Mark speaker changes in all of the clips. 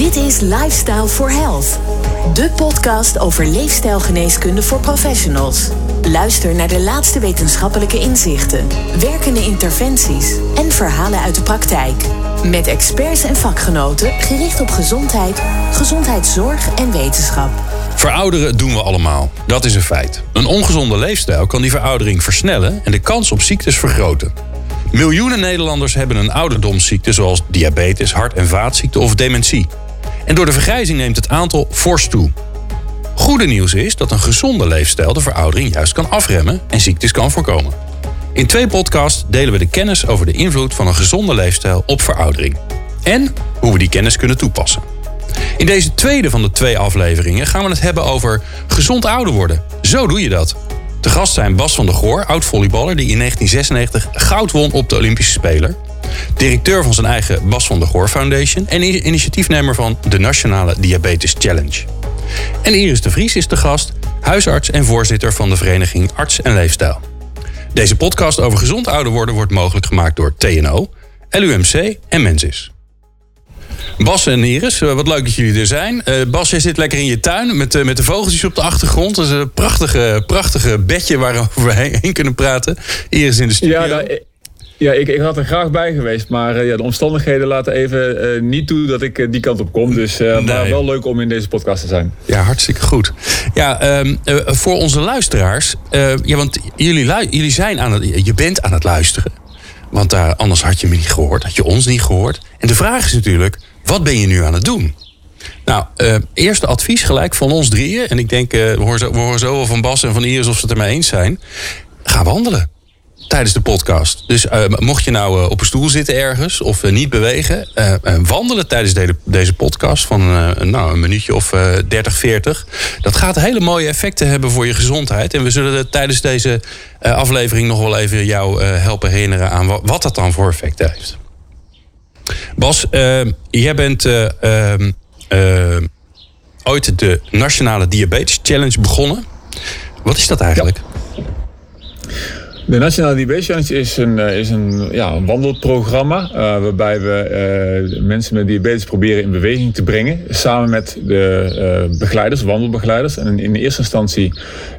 Speaker 1: Dit is Lifestyle for Health, de podcast over leefstijlgeneeskunde voor professionals. Luister naar de laatste wetenschappelijke inzichten, werkende interventies en verhalen uit de praktijk. Met experts en vakgenoten gericht op gezondheid, gezondheidszorg en wetenschap.
Speaker 2: Verouderen doen we allemaal. Dat is een feit. Een ongezonde leefstijl kan die veroudering versnellen en de kans op ziektes vergroten. Miljoenen Nederlanders hebben een ouderdomsziekte zoals diabetes, hart- en vaatziekte of dementie. En door de vergrijzing neemt het aantal fors toe. Goede nieuws is dat een gezonde leefstijl de veroudering juist kan afremmen en ziektes kan voorkomen. In twee podcasts delen we de kennis over de invloed van een gezonde leefstijl op veroudering. En hoe we die kennis kunnen toepassen. In deze tweede van de twee afleveringen gaan we het hebben over gezond ouder worden. Zo doe je dat. Te gast zijn Bas van der Goor, oud-volleyballer die in 1996 goud won op de Olympische Speler. Directeur van zijn eigen Bas van der Goor Foundation en initiatiefnemer van de Nationale Diabetes Challenge. En Iris de Vries is de gast, huisarts en voorzitter van de vereniging Arts en Leefstijl. Deze podcast over gezond ouder worden wordt mogelijk gemaakt door TNO, LUMC en Mensis. Bas en Iris, eh, wat leuk dat jullie er zijn. Uh, Bas, jij zit lekker in je tuin met, uh, met de vogeltjes op de achtergrond. Dat is een prachtige, prachtige bedje waarover we heen kunnen praten. Iris in de studio.
Speaker 3: Ja, nou, ja ik, ik had er graag bij geweest. Maar ja, de omstandigheden laten even niet toe dat ik die kant op kom. Dus nee. maar wel leuk om in deze podcast te zijn.
Speaker 2: Ja, hartstikke goed. Ja, um, voor onze luisteraars. ja, want jullie, jullie zijn aan het, je bent aan het luisteren. Want daar, anders had je me niet gehoord, had je ons niet gehoord. En de vraag is natuurlijk, wat ben je nu aan het doen? Nou, uh, eerste advies gelijk van ons drieën. En ik denk, uh, we, horen zo, we horen zo wel van Bas en van Iris of ze het ermee eens zijn. Ga wandelen tijdens de podcast. Dus uh, mocht je nou uh, op een stoel zitten ergens of uh, niet bewegen, wandelen tijdens de, deze podcast van nou, een minuutje of 30, 40. Dat gaat hele mooie effecten hebben voor je gezondheid. En we zullen tijdens deze aflevering nog wel even jou helpen herinneren aan wat, wat, dat dan voor effecten heeft. Bas, jij bent ehm, ooit de Nationale Diabetes Challenge begonnen. Wat is dat eigenlijk?
Speaker 3: Ja. De Nationale Diabetes Challenge is een, is een, ja, wandelprogramma uh, waarbij we uh, mensen met diabetes proberen in beweging te brengen. Samen met de begeleiders, wandelbegeleiders. En in, in eerste instantie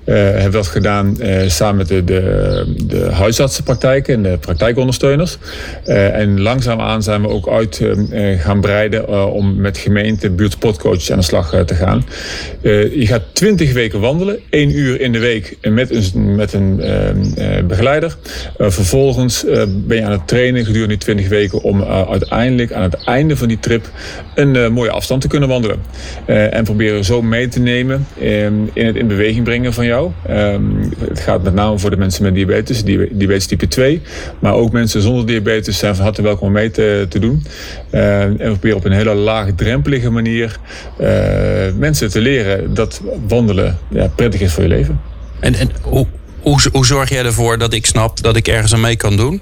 Speaker 3: hebben we dat gedaan samen met de, de, de, huisartsenpraktijken en de praktijkondersteuners. en langzaamaan zijn we ook uit gaan breiden om met gemeente, buurtsportcoaches aan de slag te gaan. je gaat twintig weken wandelen, één uur in de week met een, met een Uh, vervolgens uh, ben je aan het trainen gedurende die 20 weken om uh, uiteindelijk aan het einde van die trip een mooie afstand te kunnen wandelen. en proberen zo mee te nemen in het in beweging brengen van jou. Um, het gaat met name voor de mensen met diabetes, diabetes type 2. Maar ook mensen zonder diabetes zijn van harte welkom om mee te, te doen. en we proberen op een hele laagdrempelige manier mensen te leren dat wandelen ja, prettig is voor je leven.
Speaker 2: En, en hoe, zorg jij ervoor dat ik snap dat ik ergens aan mee kan doen?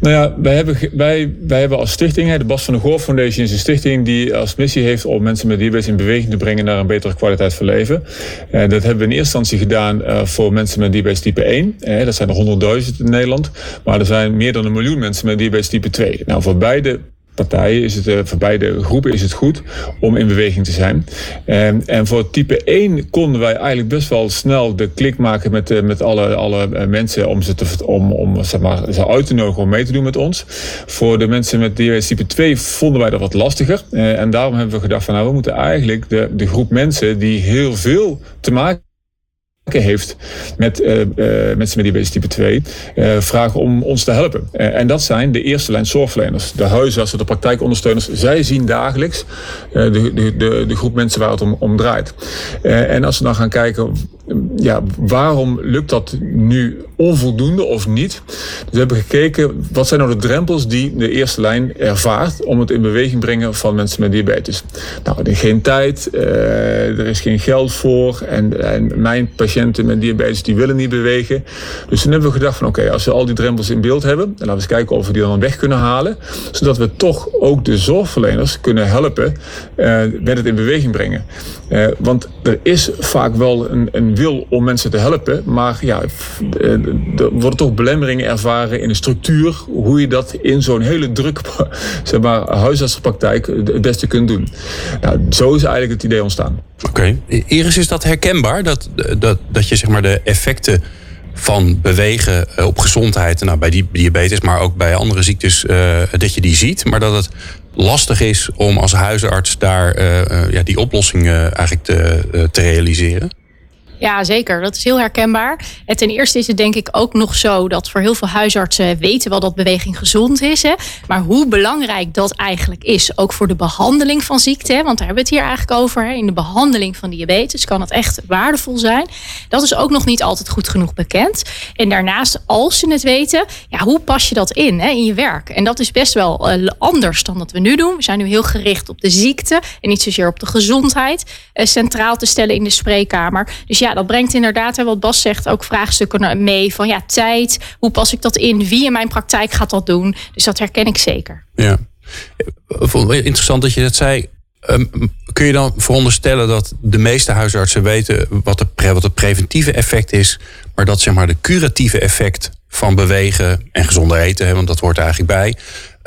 Speaker 3: Nou ja, wij hebben, wij, wij hebben als stichting, de Bas van de Goor Foundation is een stichting die als missie heeft om mensen met diabetes in beweging te brengen naar een betere kwaliteit van leven. Dat hebben we in eerste instantie gedaan uh, voor mensen met diabetes type 1. Uh, dat zijn er 100.000 in Nederland. Maar er zijn meer dan een miljoen mensen met diabetes type 2. Nou, voor beide partijen is het, uh, voor beide groepen is het goed om in beweging te zijn. Um, en voor type 1 konden wij eigenlijk best wel snel de klik maken met, uh, met alle, alle uh, mensen om ze, te, om, om zeg maar, ze uit te nodigen om mee te doen met ons. Voor de mensen met diabetes type 2 vonden wij dat wat lastiger. en daarom hebben we gedacht van nou, we moeten eigenlijk de, de groep mensen die heel veel te maken heeft met uh, uh, mensen met diabetes type 2, uh, vragen om ons te helpen. en dat zijn de eerste lijn zorgverleners, de huisartsen, de praktijkondersteuners. Zij zien dagelijks de, de, de, de, groep mensen waar het om, om draait. en als we dan gaan kijken, ja, waarom lukt dat nu onvoldoende of niet? Dus we hebben gekeken, wat zijn nou de drempels die de eerste lijn ervaart om het in beweging brengen van mensen met diabetes? Nou, er is geen tijd, er is geen geld voor en, en mijn patiënt patiënten met diabetes die willen niet bewegen. Dus toen hebben we gedacht van oké, als we al die drempels in beeld hebben, dan laten we eens kijken of we die dan weg kunnen halen. Zodat we toch ook de zorgverleners kunnen helpen uh, met het in beweging brengen. Uh, want er is vaak wel een, een, en wil om mensen te helpen. Maar ja, er worden toch belemmeringen ervaren in de structuur. Hoe je dat in zo'n hele drukke zeg maar, huisartsenpraktijk het beste kunt doen. Nou, zo is eigenlijk het idee ontstaan.
Speaker 2: Oké. Iris, is dat herkenbaar? Dat, dat, dat je zeg maar de effecten van bewegen eh, op gezondheid, nou, bij die diabetes, maar ook bij andere ziektes, uh, dat je die ziet. Maar dat het lastig is om als huisarts daar uh, ja, die oplossing eigenlijk te, te realiseren.
Speaker 4: Ja, zeker. Dat is heel herkenbaar. En ten eerste is het denk ik ook nog zo dat voor heel veel huisartsen weten wel dat beweging gezond is. Hè? Maar hoe belangrijk dat eigenlijk is, ook voor de behandeling van ziekte. Want daar hebben we het hier eigenlijk over. Hè? In de behandeling van diabetes kan het echt waardevol zijn. Dat is ook nog niet altijd goed genoeg bekend. En daarnaast, als ze het weten, ja, hoe pas je dat in hè, in je werk? En dat is best wel uh, anders dan wat we nu doen. We zijn nu heel gericht op de ziekte en niet zozeer op de gezondheid. Uh, centraal te stellen in de spreekkamer. Dus ja, dat brengt inderdaad, wat Bas zegt, ook vraagstukken mee van ja, tijd. Hoe pas ik dat in? Wie in mijn praktijk gaat dat doen? Dus dat herken ik zeker.
Speaker 2: Ja, interessant dat je dat zei. Ehm, kun je dan veronderstellen dat de meeste huisartsen weten wat, de, wat het preventieve effect is, maar dat zeg maar de curatieve effect van bewegen en gezonder eten, want dat hoort er eigenlijk bij,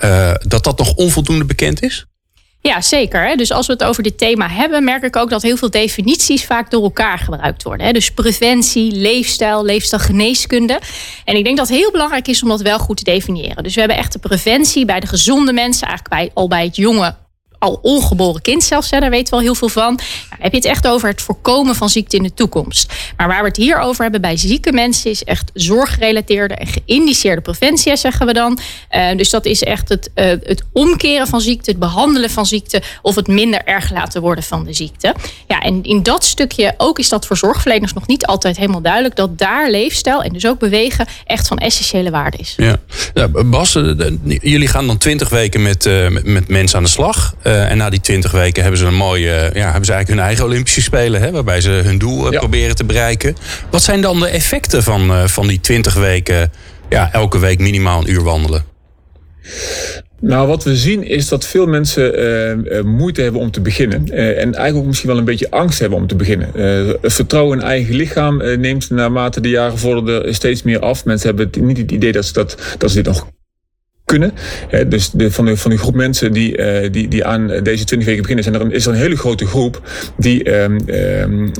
Speaker 2: uh, dat dat nog onvoldoende bekend is?
Speaker 4: Ja, zeker. Dus als we het over dit thema hebben, merk ik ook dat heel veel definities vaak door elkaar gebruikt worden. Dus preventie, leefstijl, leefstijlgeneeskunde. En ik denk dat het heel belangrijk is om dat wel goed te definiëren. Dus we hebben echt de preventie bij de gezonde mensen, eigenlijk bij, al bij het jonge al ongeboren kind zelfs, daar weten we al heel veel van. Nou, heb je het echt over het voorkomen van ziekte in de toekomst. Maar waar we het hier over hebben bij zieke mensen is echt zorggerelateerde en geïndiceerde preventie, zeggen we dan. Uh, dus dat is echt het, uh, het omkeren van ziekte, het behandelen van ziekte of het minder erg laten worden van de ziekte. Ja, en in dat stukje ook is dat voor zorgverleners nog niet altijd helemaal duidelijk dat daar leefstijl en dus ook bewegen echt van essentiële waarde is.
Speaker 2: Ja, ja Bas, jullie gaan dan twintig weken met, met, mensen aan de slag. En na die twintig weken hebben ze een mooie, ja, hebben ze eigenlijk hun eigen Olympische Spelen, hè, waarbij ze hun doel uh, proberen te bereiken. Wat zijn dan de effecten van, van die twintig weken, ja, elke week minimaal een uur wandelen?
Speaker 3: Nou, wat we zien is dat veel mensen uh, moeite hebben om te beginnen. Uh, en eigenlijk ook misschien wel een beetje angst hebben om te beginnen. het vertrouwen in eigen lichaam neemt naarmate de jaren vorderden steeds meer af. Mensen hebben niet het idee dat ze, dat, dat ze dit nog kunnen. dus de, van, de, van die groep mensen die, uh, die, die aan deze 20 weken beginnen, zijn er een, is er een hele grote groep die, um,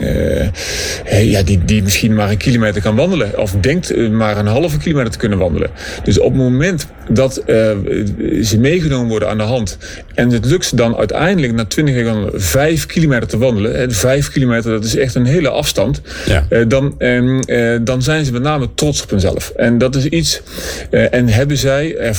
Speaker 3: uh, ja, die, die misschien maar een kilometer kan wandelen. Of denkt maar een halve kilometer te kunnen wandelen. Dus op het moment dat ze meegenomen worden aan de hand en het lukt ze dan uiteindelijk na 20 weken 5 kilometer te wandelen. Hè, 5 kilometer, dat is echt een hele afstand. Ja. dan, um, dan zijn ze met name trots op hunzelf. En dat is iets, en hebben zij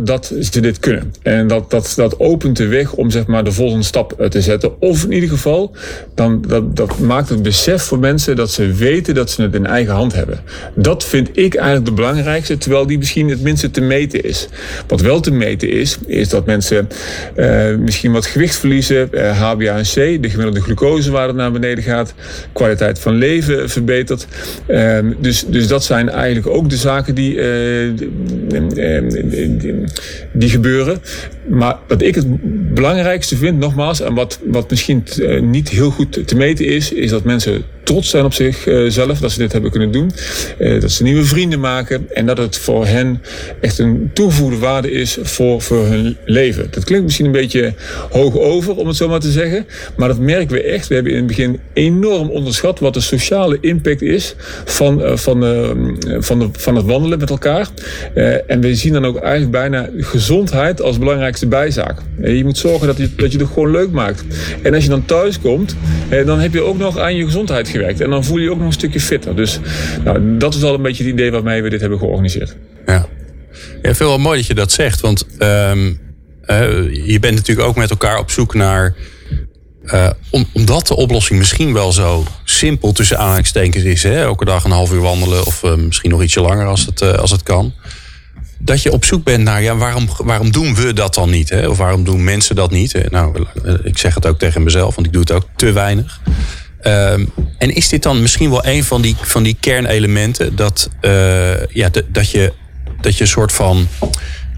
Speaker 3: dat ze dit kunnen. En dat, dat, dat opent de weg om zeg maar, de volgende stap eh, te zetten. Of in ieder geval, dan, dat, dat maakt het besef voor mensen dat ze weten dat ze het in eigen hand hebben. Dat vind ik eigenlijk de belangrijkste, terwijl die misschien het minste te meten is. Wat wel te meten is, is dat mensen uh, misschien wat gewicht verliezen, uh, eh, HbA1c, de gemiddelde glucosewaarde naar beneden gaat, kwaliteit van leven verbetert. Uh, dus, dus dat zijn eigenlijk ook de zaken die, die, gebeuren. Maar wat ik het belangrijkste vind, nogmaals, en wat, wat misschien eh, niet heel goed te meten is, is dat mensen trots zijn op zichzelf dat ze dit hebben kunnen doen. Eh, dat ze nieuwe vrienden maken en dat het voor hen echt een toegevoegde waarde is voor, voor hun leven. Dat klinkt misschien een beetje hoog over, om het zo maar te zeggen. Maar dat merken we echt. We hebben in het begin enorm onderschat wat de sociale impact is van, uh, van, van, de, van het wandelen met elkaar. en we zien dan ook eigenlijk bijna gezondheid als belangrijkste bijzaak. je moet zorgen dat je, dat je het gewoon leuk maakt. En als je dan thuis komt, dan heb je ook nog aan je gezondheid gewerkt. En dan voel je je ook nog een stukje fitter. Dus nou, dat is al een beetje het idee waarmee we dit hebben georganiseerd.
Speaker 2: Ja, ja veel wel mooi dat je dat zegt. Want um, uh, je bent natuurlijk ook met elkaar op zoek naar. Uh, omdat de oplossing misschien wel zo simpel tussen aanhalingstekens is. Hè? Elke dag een half uur wandelen of uh, misschien nog ietsje langer als het, als het kan dat je op zoek bent naar, ja, waarom, waarom doen we dat dan niet? Hè? Of waarom doen mensen dat niet? Nou, ik zeg het ook tegen mezelf, want ik doe het ook te weinig. Um, en is dit dan misschien wel een van die, van die kernelementen dat, uh, ja, dat, je, dat je een soort van,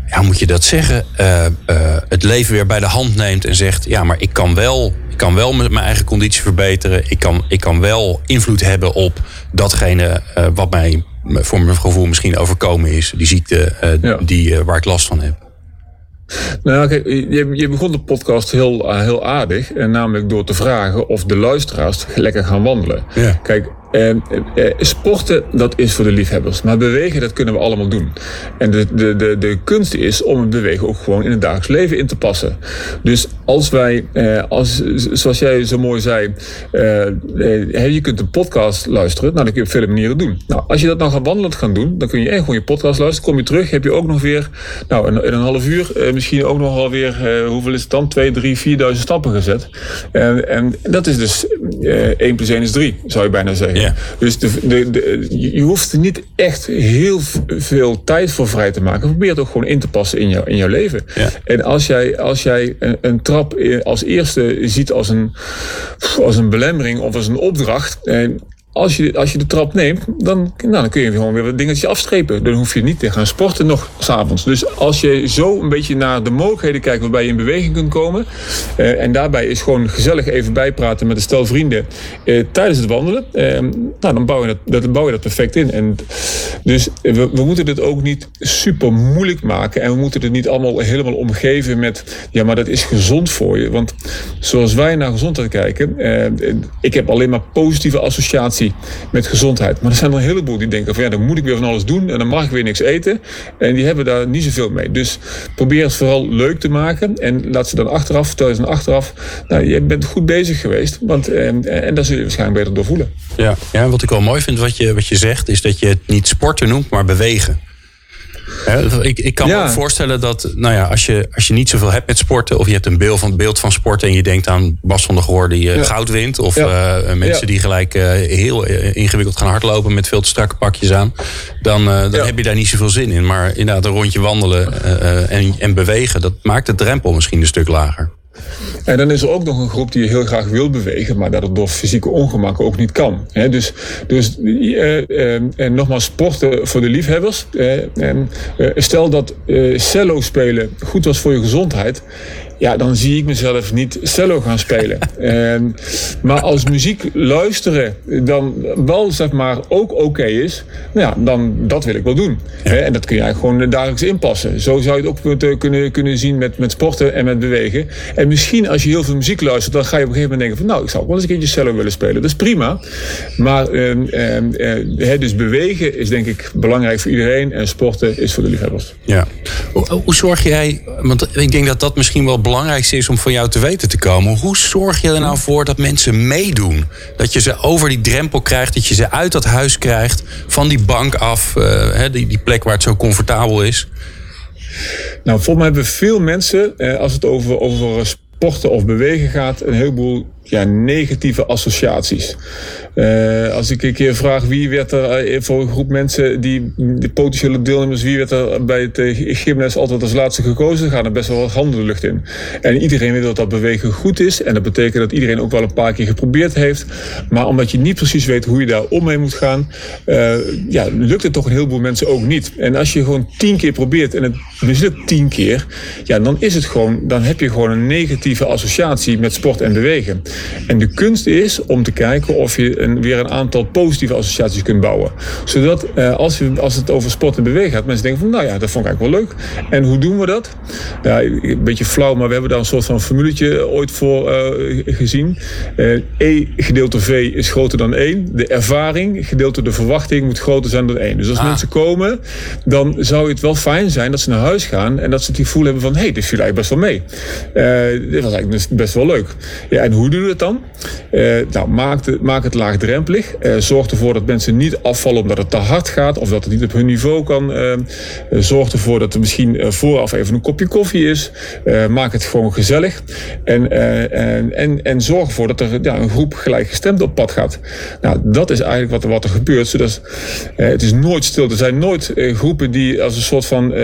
Speaker 2: ja, moet je dat zeggen, het leven weer bij de hand neemt en zegt, ja, maar ik kan wel, kan wel mijn eigen conditie verbeteren. Ik kan, ik kan wel invloed hebben op datgene wat mij voor mijn gevoel misschien overkomen is. Die ziekte uh, die, waar ik last van heb.
Speaker 3: Nou, kijk, je, je begon de podcast heel, heel aardig. En namelijk door te vragen of de luisteraars lekker gaan wandelen. Ja. Kijk, eh, eh, sporten, dat is voor de liefhebbers. Maar bewegen, dat kunnen we allemaal doen. En de, de, de, de kunst is om het bewegen ook gewoon in het dagelijks leven in te passen. Dus als wij, eh, als, zoals jij zo mooi zei, je kunt een podcast luisteren. Nou, dat kun je op vele manieren doen. Nou, als je dat nou gaat wandelend gaan doen, dan kun je echt gewoon je podcast luisteren. Kom je terug, heb je ook nog weer, nou, in, een half uur, misschien ook nog wel weer, hoeveel is het dan? 2, 3, 4.000 stappen gezet. En, en dat is dus 1 plus 1 is 3, zou je bijna zeggen. Dus de, de, de, je hoeft er niet echt heel veel tijd voor vrij te maken. Probeer het ook gewoon in te passen in, jou, in jouw leven. En als jij, als jij een, een, trap als eerste ziet als een, als een belemmering of als een opdracht. En als je, als je de trap neemt, dan, nou, dan kun je gewoon weer wat dingetjes afstrepen. Dan hoef je niet te gaan sporten nog s'avonds. Dus als je zo een beetje naar de mogelijkheden kijkt waarbij je in beweging kunt komen. Uh, en daarbij is gewoon gezellig even bijpraten met een stel vrienden uh, tijdens het wandelen. Uh, nou, dan bouw je dat, dat, bouw je dat perfect in. En dus we, we moeten het ook niet super moeilijk maken. En we moeten het niet allemaal helemaal omgeven met, ja, maar dat is gezond voor je. Want zoals wij naar gezondheid kijken, ik heb alleen maar positieve associaties met gezondheid. Maar er zijn er een heleboel die denken van ja, dan moet ik weer van alles doen en dan mag ik weer niks eten. En die hebben daar niet zoveel mee. Dus probeer het vooral leuk te maken en laat ze dan achteraf, vertel ze dan achteraf, nou, je bent goed bezig geweest. Want, en, en daar zul je waarschijnlijk beter door voelen.
Speaker 2: Ja, ja, wat ik wel mooi vind wat je, wat je zegt, is dat je het niet sporten noemt, maar bewegen ik, ik kan me voorstellen dat nou ja, als, je, als je niet zoveel hebt met sporten... of je hebt een beeld van, beeld van sporten en je denkt aan Bas van der Goor die uh, goud wint... of uh, mensen die gelijk uh, heel ingewikkeld gaan hardlopen met veel te strakke pakjes aan... dan, dan heb je daar niet zoveel zin in. Maar inderdaad een rondje wandelen en, en bewegen... dat maakt de drempel misschien een stuk lager.
Speaker 3: En dan is er ook nog een groep die heel graag wil bewegen, maar dat het door fysieke ongemakken ook niet kan. dus dus eh, eh, en nogmaals, sporten voor de liefhebbers. Eh, stel dat cello spelen goed was voor je gezondheid ja, dan zie ik mezelf niet cello gaan spelen. Ehm, maar als muziek luisteren dan wel zeg maar ook oké is, nou ja, dan dat wil ik wel doen. En dat kun je eigenlijk gewoon dagelijks inpassen. Zo zou je het ook kunnen, kunnen zien met, met sporten en met bewegen. En misschien als je heel veel muziek luistert, dan ga je op een gegeven moment denken van nou, ik zou ook wel eens een keertje cello willen spelen. Dat is prima. Maar um, uh, dus bewegen is denk ik belangrijk voor iedereen en sporten is voor de liefhebbers.
Speaker 2: Ja. Hoe, hoe zorg jij, want ik denk dat dat misschien wel belangrijkste is om van jou te weten te komen. Hoe zorg je er nou voor dat mensen meedoen? Dat je ze over die drempel krijgt, dat je ze uit dat huis krijgt, van die bank af, uh, die, die plek waar het zo comfortabel is.
Speaker 3: Nou, volgens mij hebben veel mensen, eh, als het over, over sporten of bewegen gaat, een heleboel ja, negatieve associaties. Uh, als ik een keer vraag wie werd er uh, voor een groep mensen die de potentiële deelnemers, wie werd er bij het uh, gymles altijd als laatste gekozen, gaan er best wel wat handen de lucht in. En iedereen weet dat dat bewegen goed is. En dat betekent dat iedereen ook wel een paar keer geprobeerd heeft. Maar omdat je niet precies weet hoe je daar om mee moet gaan, ja, lukt het toch een heleboel mensen ook niet. En als je gewoon tien keer probeert en het mislukt tien keer, ja, dan is het gewoon, dan heb je gewoon een negatieve associatie met sport en bewegen. En de kunst is om te kijken of je een, weer een aantal positieve associaties kunt bouwen. Zodat uh, als, je, als het over sport en bewegen gaat, mensen denken van nou ja, dat vond ik eigenlijk wel leuk. En hoe doen we dat? Ja, een beetje flauw, maar we hebben daar een soort van formuletje ooit voor uh, gezien. Uh, e gedeelte V is groter dan 1. De ervaring gedeelte de verwachting moet groter zijn dan 1. Dus als ah. mensen komen, dan zou het wel fijn zijn dat ze naar huis gaan en dat ze het gevoel hebben van hé, hey, dit viel eigenlijk best wel mee. dit was eigenlijk best wel leuk. Ja, en hoe doen we het dan? Uh, nou, maak, de, maak, het laagdrempelig. Uh, zorg ervoor dat mensen niet afvallen omdat het te hard gaat of dat het niet op hun niveau kan. Uh, zorg ervoor dat er misschien vooraf even een kopje koffie is. maak het gewoon gezellig. En, en, en, en, zorg ervoor dat er ja, een groep gelijkgestemd op pad gaat. Nou, dat is eigenlijk wat er, wat er gebeurt. Zodat, het is nooit stil. Er zijn nooit groepen die als een soort van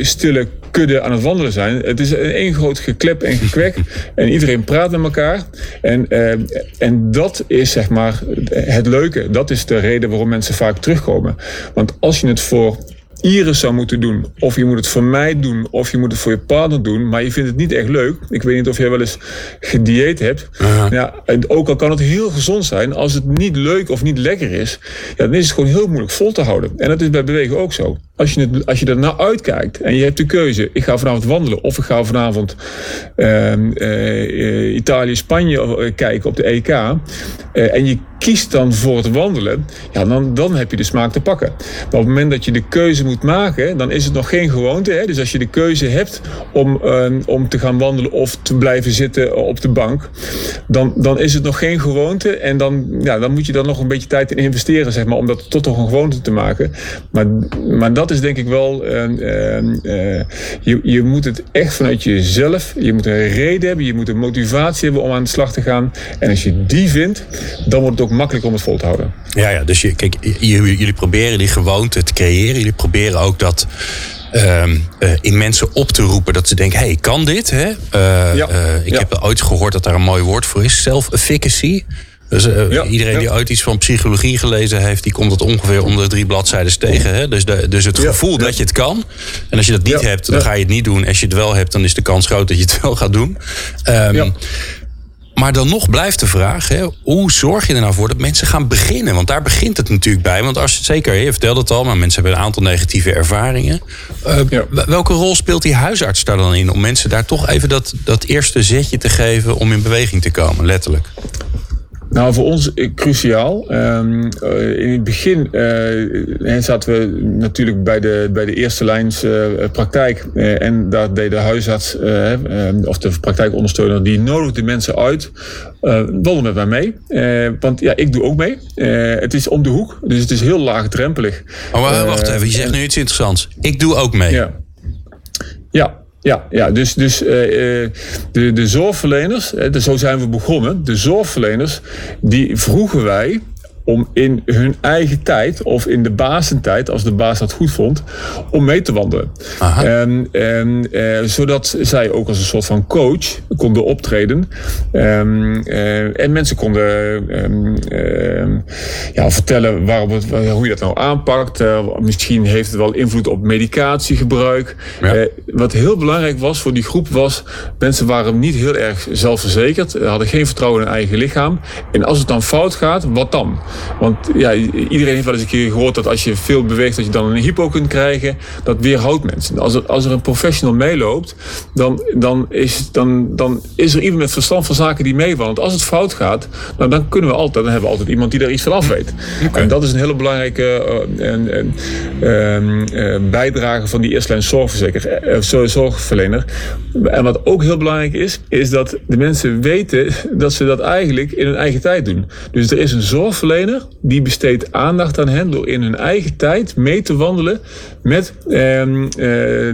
Speaker 3: stille kudde aan het wandelen zijn. Het is één groot geklep en gekwek. en iedereen praat met elkaar. En, uh, en dat is zeg maar het leuke. Dat is de reden waarom mensen vaak terugkomen. Want als je het voor Iris zou moeten doen. Of je moet het voor mij doen, of je moet het voor je partner doen. Maar je vindt het niet echt leuk. Ik weet niet of jij wel eens gedieet hebt. Ja, en ook al kan het heel gezond zijn, als het niet leuk of niet lekker is, ja, dan is het gewoon heel moeilijk vol te houden. En dat is bij bewegen ook zo. Als je, het, als je er naar uitkijkt en je hebt de keuze, ik ga vanavond wandelen of ik ga vanavond uh, Italië-Spanje eh, kijken op de EK. Uh, en je kiest dan voor het wandelen, ja, dan, dan heb je de smaak te pakken. Maar op het moment dat je de keuze moet maken, dan is het nog geen gewoonte. Hè? Dus als je de keuze hebt om, om te gaan wandelen of te blijven zitten op de bank, dan, dan is het nog geen gewoonte. En dan, ja, dan moet je dan nog een beetje tijd in investeren, zeg maar, om dat tot toch een gewoonte te maken. Maar, maar dat is denk ik wel, uh, uh, je, je moet het echt vanuit jezelf, je moet een reden hebben, je moet een motivatie hebben om aan de slag te gaan. En als je die vindt, dan wordt het ook makkelijk om het vol te houden.
Speaker 2: Ja, ja dus je, kijk, jullie proberen die gewoonte te creëren. Jullie proberen ook dat uh, in mensen op te roepen dat ze denken: hey, kan dit? Hè? Uh, ja, uh, ik ja. heb ooit gehoord dat daar een mooi woord voor is: self-efficacy. Dus uh, iedereen die ooit iets van psychologie gelezen heeft, die komt het ongeveer om de drie bladzijden tegen. Hè? Dus, de, dus het gevoel dat je het kan. En als je dat niet hebt, dan ga je het niet doen. Als je het wel hebt, dan is de kans groot dat je het wel gaat doen. Um, maar dan nog blijft de vraag: hè, hoe zorg je er nou voor dat mensen gaan beginnen? Want daar begint het natuurlijk bij. Want als je zeker, je vertelde het al, maar mensen hebben een aantal negatieve ervaringen. Uh, ja. Welke rol speelt die huisarts daar dan in om mensen daar toch even dat, dat eerste zetje te geven om in beweging te komen, letterlijk?
Speaker 3: Nou, voor ons cruciaal. Um, in het begin uh, zaten we natuurlijk bij de, bij de eerste lijns uh, praktijk. Uh, en daar deed de huisarts of de praktijkondersteuner, die nodigde mensen uit. wandel met mij mee. want ja, ik doe ook mee. het is om de hoek, dus het is heel laagdrempelig.
Speaker 2: Oh, wacht even, je zegt nu iets interessants. Ik doe ook mee.
Speaker 3: Ja. Ja, ja, ja dus, dus uh, de, de zorgverleners, zo zijn we begonnen. De zorgverleners, die vroegen wij om in hun eigen tijd of in de basentijd, als de baas dat goed vond, om mee te wandelen. En, en eh, zodat zij ook als een soort van coach konden optreden. Um, uh, en mensen konden um, uh, ja, vertellen waarop het, hoe je dat nou aanpakt. Uh, misschien heeft het wel invloed op medicatiegebruik. Ja. Uh, wat heel belangrijk was voor die groep was, mensen waren niet heel erg zelfverzekerd, hadden geen vertrouwen in hun eigen lichaam. En als het dan fout gaat, wat dan? Want ja, iedereen heeft wel eens een keer gehoord dat als je veel beweegt, dat je dan een hypo kunt krijgen. Dat weerhoudt mensen. Als er, als er een professional meeloopt, dan, dan, is, dan, dan is er iemand met verstand van zaken die meevalt. Want als het fout gaat, nou, dan kunnen we altijd, dan hebben we altijd iemand die daar iets van af weet. Okay. En dat is een hele belangrijke uh, en, en, uh, bijdrage van die eerstlijn zorgverzeker, uh, zorgverlener. En wat ook heel belangrijk is, is dat de mensen weten dat ze dat eigenlijk in hun eigen tijd doen. Dus er is een zorgverlener die besteedt aandacht aan hen door in hun eigen tijd mee te wandelen met ehm, uh,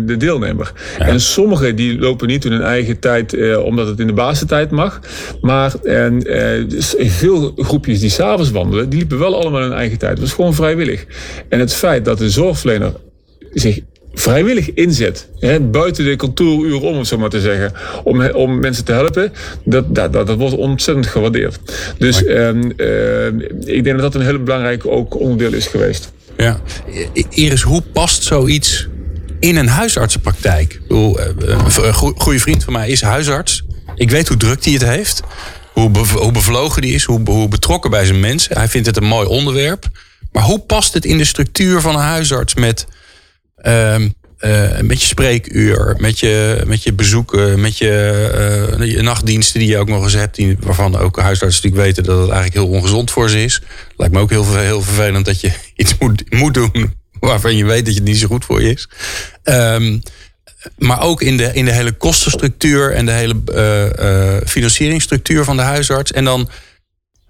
Speaker 3: de deelnemer. Ja. En sommigen die lopen niet in hun eigen tijd uh, omdat het in de basentijd mag. Maar en, uh, veel groepjes die s'avonds wandelen, die liepen wel allemaal in hun eigen tijd. Dat was gewoon vrijwillig. En het feit dat de zorgverlener zich vrijwillig inzet, hè, buiten de kantooruren om het zo maar te zeggen, om, om mensen te helpen, dat, dat, dat, dat wordt ontzettend gewaardeerd. Dus um, uh, ik denk dat dat een heel belangrijk ook onderdeel is geweest.
Speaker 2: Ja. Iris, hoe past zoiets in een huisartsenpraktijk? Een goede vriend van mij is huisarts. Ik weet hoe druk hij het heeft. Hoe, bev hoe bevlogen die is. Hoe, hoe betrokken bij zijn mensen. Hij vindt het een mooi onderwerp. Maar hoe past het in de structuur van een huisarts met Um, uh, met je spreekuur, met je, met je bezoeken, met je, uh, je nachtdiensten die je ook nog eens hebt, die, waarvan ook huisartsen natuurlijk weten dat het eigenlijk heel ongezond voor ze is. Lijkt me ook heel, heel vervelend dat je iets moet, moet doen waarvan je weet dat het niet zo goed voor je is. Um, maar ook in de, in de hele kostenstructuur en de hele uh, financieringsstructuur van de huisarts. En dan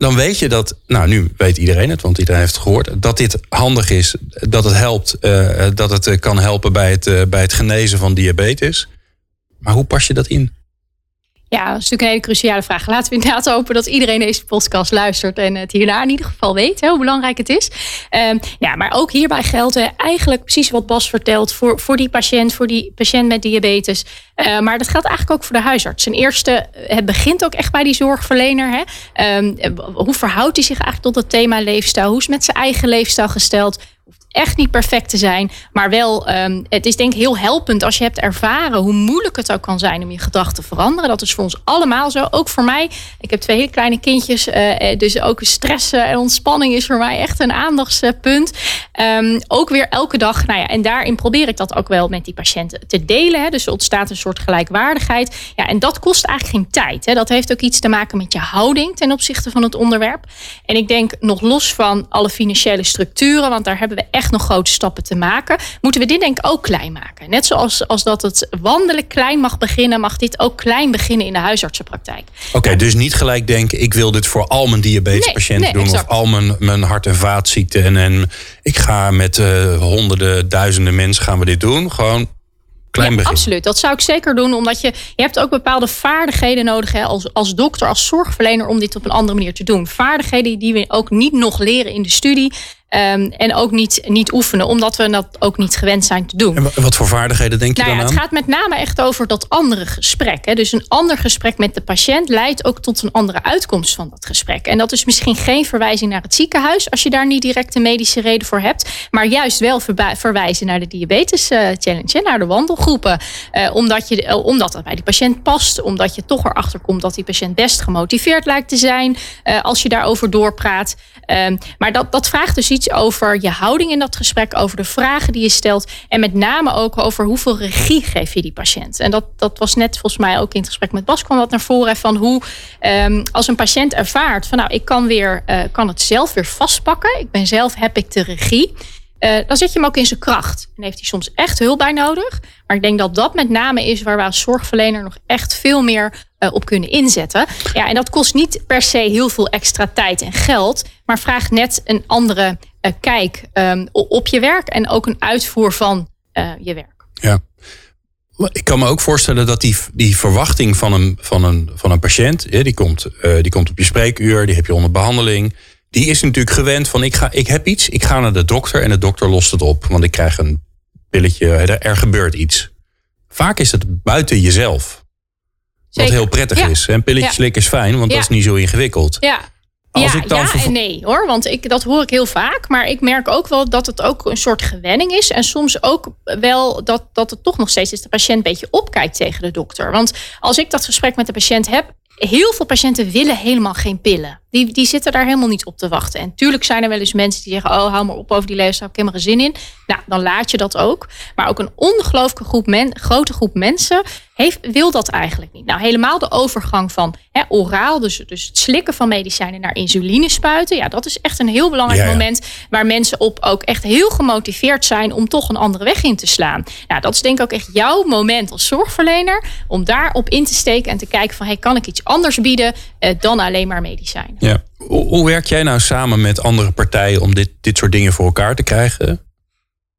Speaker 2: dan weet je dat, nou nu weet iedereen het, want iedereen heeft het gehoord, dat dit handig is, dat het helpt, uh, dat het kan helpen bij het, uh, bij het genezen van diabetes. Maar hoe pas je dat in?
Speaker 4: Ja, dat is natuurlijk een hele cruciale vraag. Laten we inderdaad hopen dat iedereen deze podcast luistert en het hierna in ieder geval weet hoe belangrijk het is. Um, ja, maar ook hierbij geldt eigenlijk precies wat Bas vertelt voor, voor die patiënt, voor die patiënt met diabetes. Uh, maar dat geldt eigenlijk ook voor de huisarts. Ten eerste, het begint ook echt bij die zorgverlener. Hè? Um, hoe verhoudt hij zich eigenlijk tot het thema leefstijl? Hoe is met zijn eigen leefstijl gesteld? Echt niet perfect te zijn. Maar wel, um, het is denk ik heel helpend als je hebt ervaren hoe moeilijk het ook kan zijn om je gedrag te veranderen. Dat is voor ons allemaal zo. Ook voor mij. Ik heb twee hele kleine kindjes. Uh, dus ook stress en ontspanning is voor mij echt een aandachtspunt. Um, ook weer elke dag. Nou ja, en daarin probeer ik dat ook wel met die patiënten te delen. Hè. Dus er ontstaat een soort gelijkwaardigheid. Ja, en dat kost eigenlijk geen tijd. Hè. Dat heeft ook iets te maken met je houding ten opzichte van het onderwerp. En ik denk nog los van alle financiële structuren, want daar hebben we echt nog grote stappen te maken, moeten we dit denk ik ook klein maken. Net zoals als dat het wandelen klein mag beginnen, mag dit ook klein beginnen in de huisartsenpraktijk.
Speaker 2: Oké, dus niet gelijk denken, ik wil dit voor al mijn diabetespatiënten doen of al mijn, mijn hart- en vaatziekten. En, en ik ga met uh, honderden, duizenden mensen gaan we dit doen. Gewoon Klein
Speaker 4: ja, absoluut. Dat zou ik zeker doen. Omdat je, je hebt ook bepaalde vaardigheden nodig hè, als, als dokter, als zorgverlener om dit op een andere manier te doen. Vaardigheden die we ook niet nog leren in de studie. Um, en ook niet, niet oefenen, omdat we dat ook niet gewend zijn te doen.
Speaker 2: En wat voor vaardigheden denk je
Speaker 4: nou
Speaker 2: ja,
Speaker 4: Het gaat met name echt over dat andere gesprek. Hè. Dus een ander gesprek met de patiënt leidt ook tot een andere uitkomst van dat gesprek. En dat is misschien geen verwijzing naar het ziekenhuis, als je daar niet direct een medische reden voor hebt. Maar juist wel verwijzen naar de diabetes uh, challenge, naar de wandelgroepen. Uh, omdat, je, uh, omdat dat bij die patiënt past. Omdat je toch erachter komt dat die patiënt best gemotiveerd lijkt te zijn. als je daarover doorpraat. Ehm, maar dat, dat vraagt dus iets over je houding in dat gesprek, over de vragen die je stelt. En met name ook over hoeveel regie geef je die patiënt. En dat, dat was net volgens mij ook in het gesprek met Bas kwam dat naar voren. Van hoe um, als een patiënt ervaart van nou, ik kan, weer, uh, kan het zelf weer vastpakken. Ik ben zelf, heb ik de regie. Uh, dan zet je hem ook in zijn kracht. En heeft hij soms echt hulp bij nodig. Maar ik denk dat dat met name is waar we als zorgverlener nog echt veel meer uh, op kunnen inzetten. Ja, en dat kost niet per se heel veel extra tijd en geld. Maar vraagt net een andere uh, kijk um, op je werk. En ook een uitvoer van je werk.
Speaker 2: Ja. Ik kan me ook voorstellen dat die, die verwachting van een, van een, van een patiënt, die, komt, die komt op je spreekuur, die heb je onder behandeling die is natuurlijk gewend van ik, ga, ik heb iets, ik ga naar de dokter en de dokter lost het op. Want ik krijg een pilletje, er, gebeurt iets. Vaak is het buiten jezelf. Wat heel prettig is. En pilletjes ja. slikken is fijn, want dat is niet zo ingewikkeld.
Speaker 4: Ja. Als ja, ik dan ja en nee hoor. Want ik, dat hoor ik heel vaak. Maar ik merk ook wel dat het ook een soort gewenning is. En soms ook wel dat, dat het toch nog steeds is de patiënt een beetje opkijkt tegen de dokter. Want als ik dat gesprek met de patiënt heb. Heel veel patiënten willen helemaal geen pillen. Die, die zitten daar helemaal niet op te wachten. En tuurlijk zijn er wel eens mensen die zeggen: Oh, hou maar op over die leefstijl, ik heb er geen zin in. Nou, dan laat je dat ook. Maar ook een ongelooflijke groep men, grote groep mensen heeft, wil dat eigenlijk niet. Nou, helemaal de overgang van hè, oraal, dus, dus het slikken van medicijnen naar insuline spuiten. Ja, dat is echt een heel belangrijk moment waar mensen op ook echt heel gemotiveerd zijn om toch een andere weg in te slaan. Nou, dat is denk ik ook echt jouw moment als zorgverlener om daarop in te steken en te kijken van hey, kan ik iets anders bieden eh, dan alleen maar medicijnen.
Speaker 2: Ja. Hoe, hoe werk jij nou samen met andere partijen om dit, dit soort dingen voor elkaar te krijgen?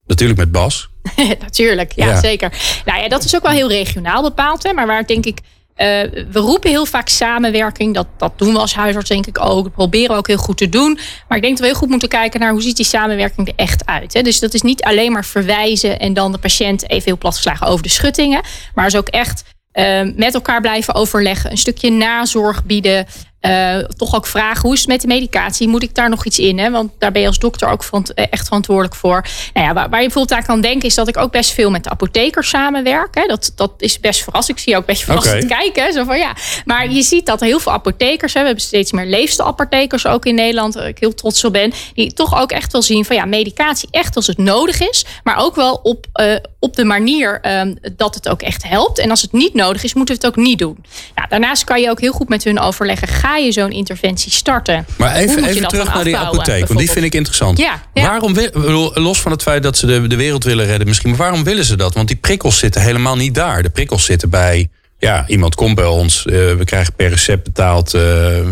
Speaker 2: Natuurlijk met Bas.
Speaker 4: Natuurlijk, ja, zeker. Nou ja, dat is ook wel heel regionaal bepaald. Hè, maar waar denk ik. Uh, we roepen heel vaak samenwerking. Dat, dat doen we als huisarts denk ik ook. Dat proberen we ook heel goed te doen. Maar ik denk dat we heel goed moeten kijken naar hoe ziet die samenwerking er echt uit. Hè? Dus dat is niet alleen maar verwijzen en dan de patiënt even heel platgeslagen over de schuttingen. Maar is ook echt uh, met elkaar blijven overleggen. Een stukje nazorg bieden. Uh, toch ook vragen, hoe is het met de medicatie? Moet ik daar nog iets in? Hè? Want daar ben je als dokter ook verant eh, echt verantwoordelijk voor. Nou ja, waar, waar, je bijvoorbeeld aan kan denken... is dat ik ook best veel met de apothekers samenwerk. Hè? Dat, dat is best verrassend. Ik zie ook best verrassend okay. kijken. Zo van, ja. Maar je ziet dat heel veel apothekers... Hè? we hebben steeds meer leefstijlapothekers ook in Nederland... waar ik heel trots op ben... die toch ook echt wel zien van ja, medicatie echt als het nodig is... maar ook wel op, uh, op de manier um, dat het ook echt helpt. En als het niet nodig is, moeten we het ook niet doen. Nou, daarnaast kan je ook heel goed met hun overleggen... Ga je zo'n interventie starten?
Speaker 2: Maar even, even terug naar die apotheek, want die vind ik interessant.
Speaker 4: Ja,
Speaker 2: ja. Waarom, los van het feit dat ze de, de wereld willen redden misschien, maar waarom willen ze dat? Want die prikkels zitten helemaal niet daar. De prikkels zitten bij, ja, iemand komt bij ons, uh, we krijgen per recept betaald, uh,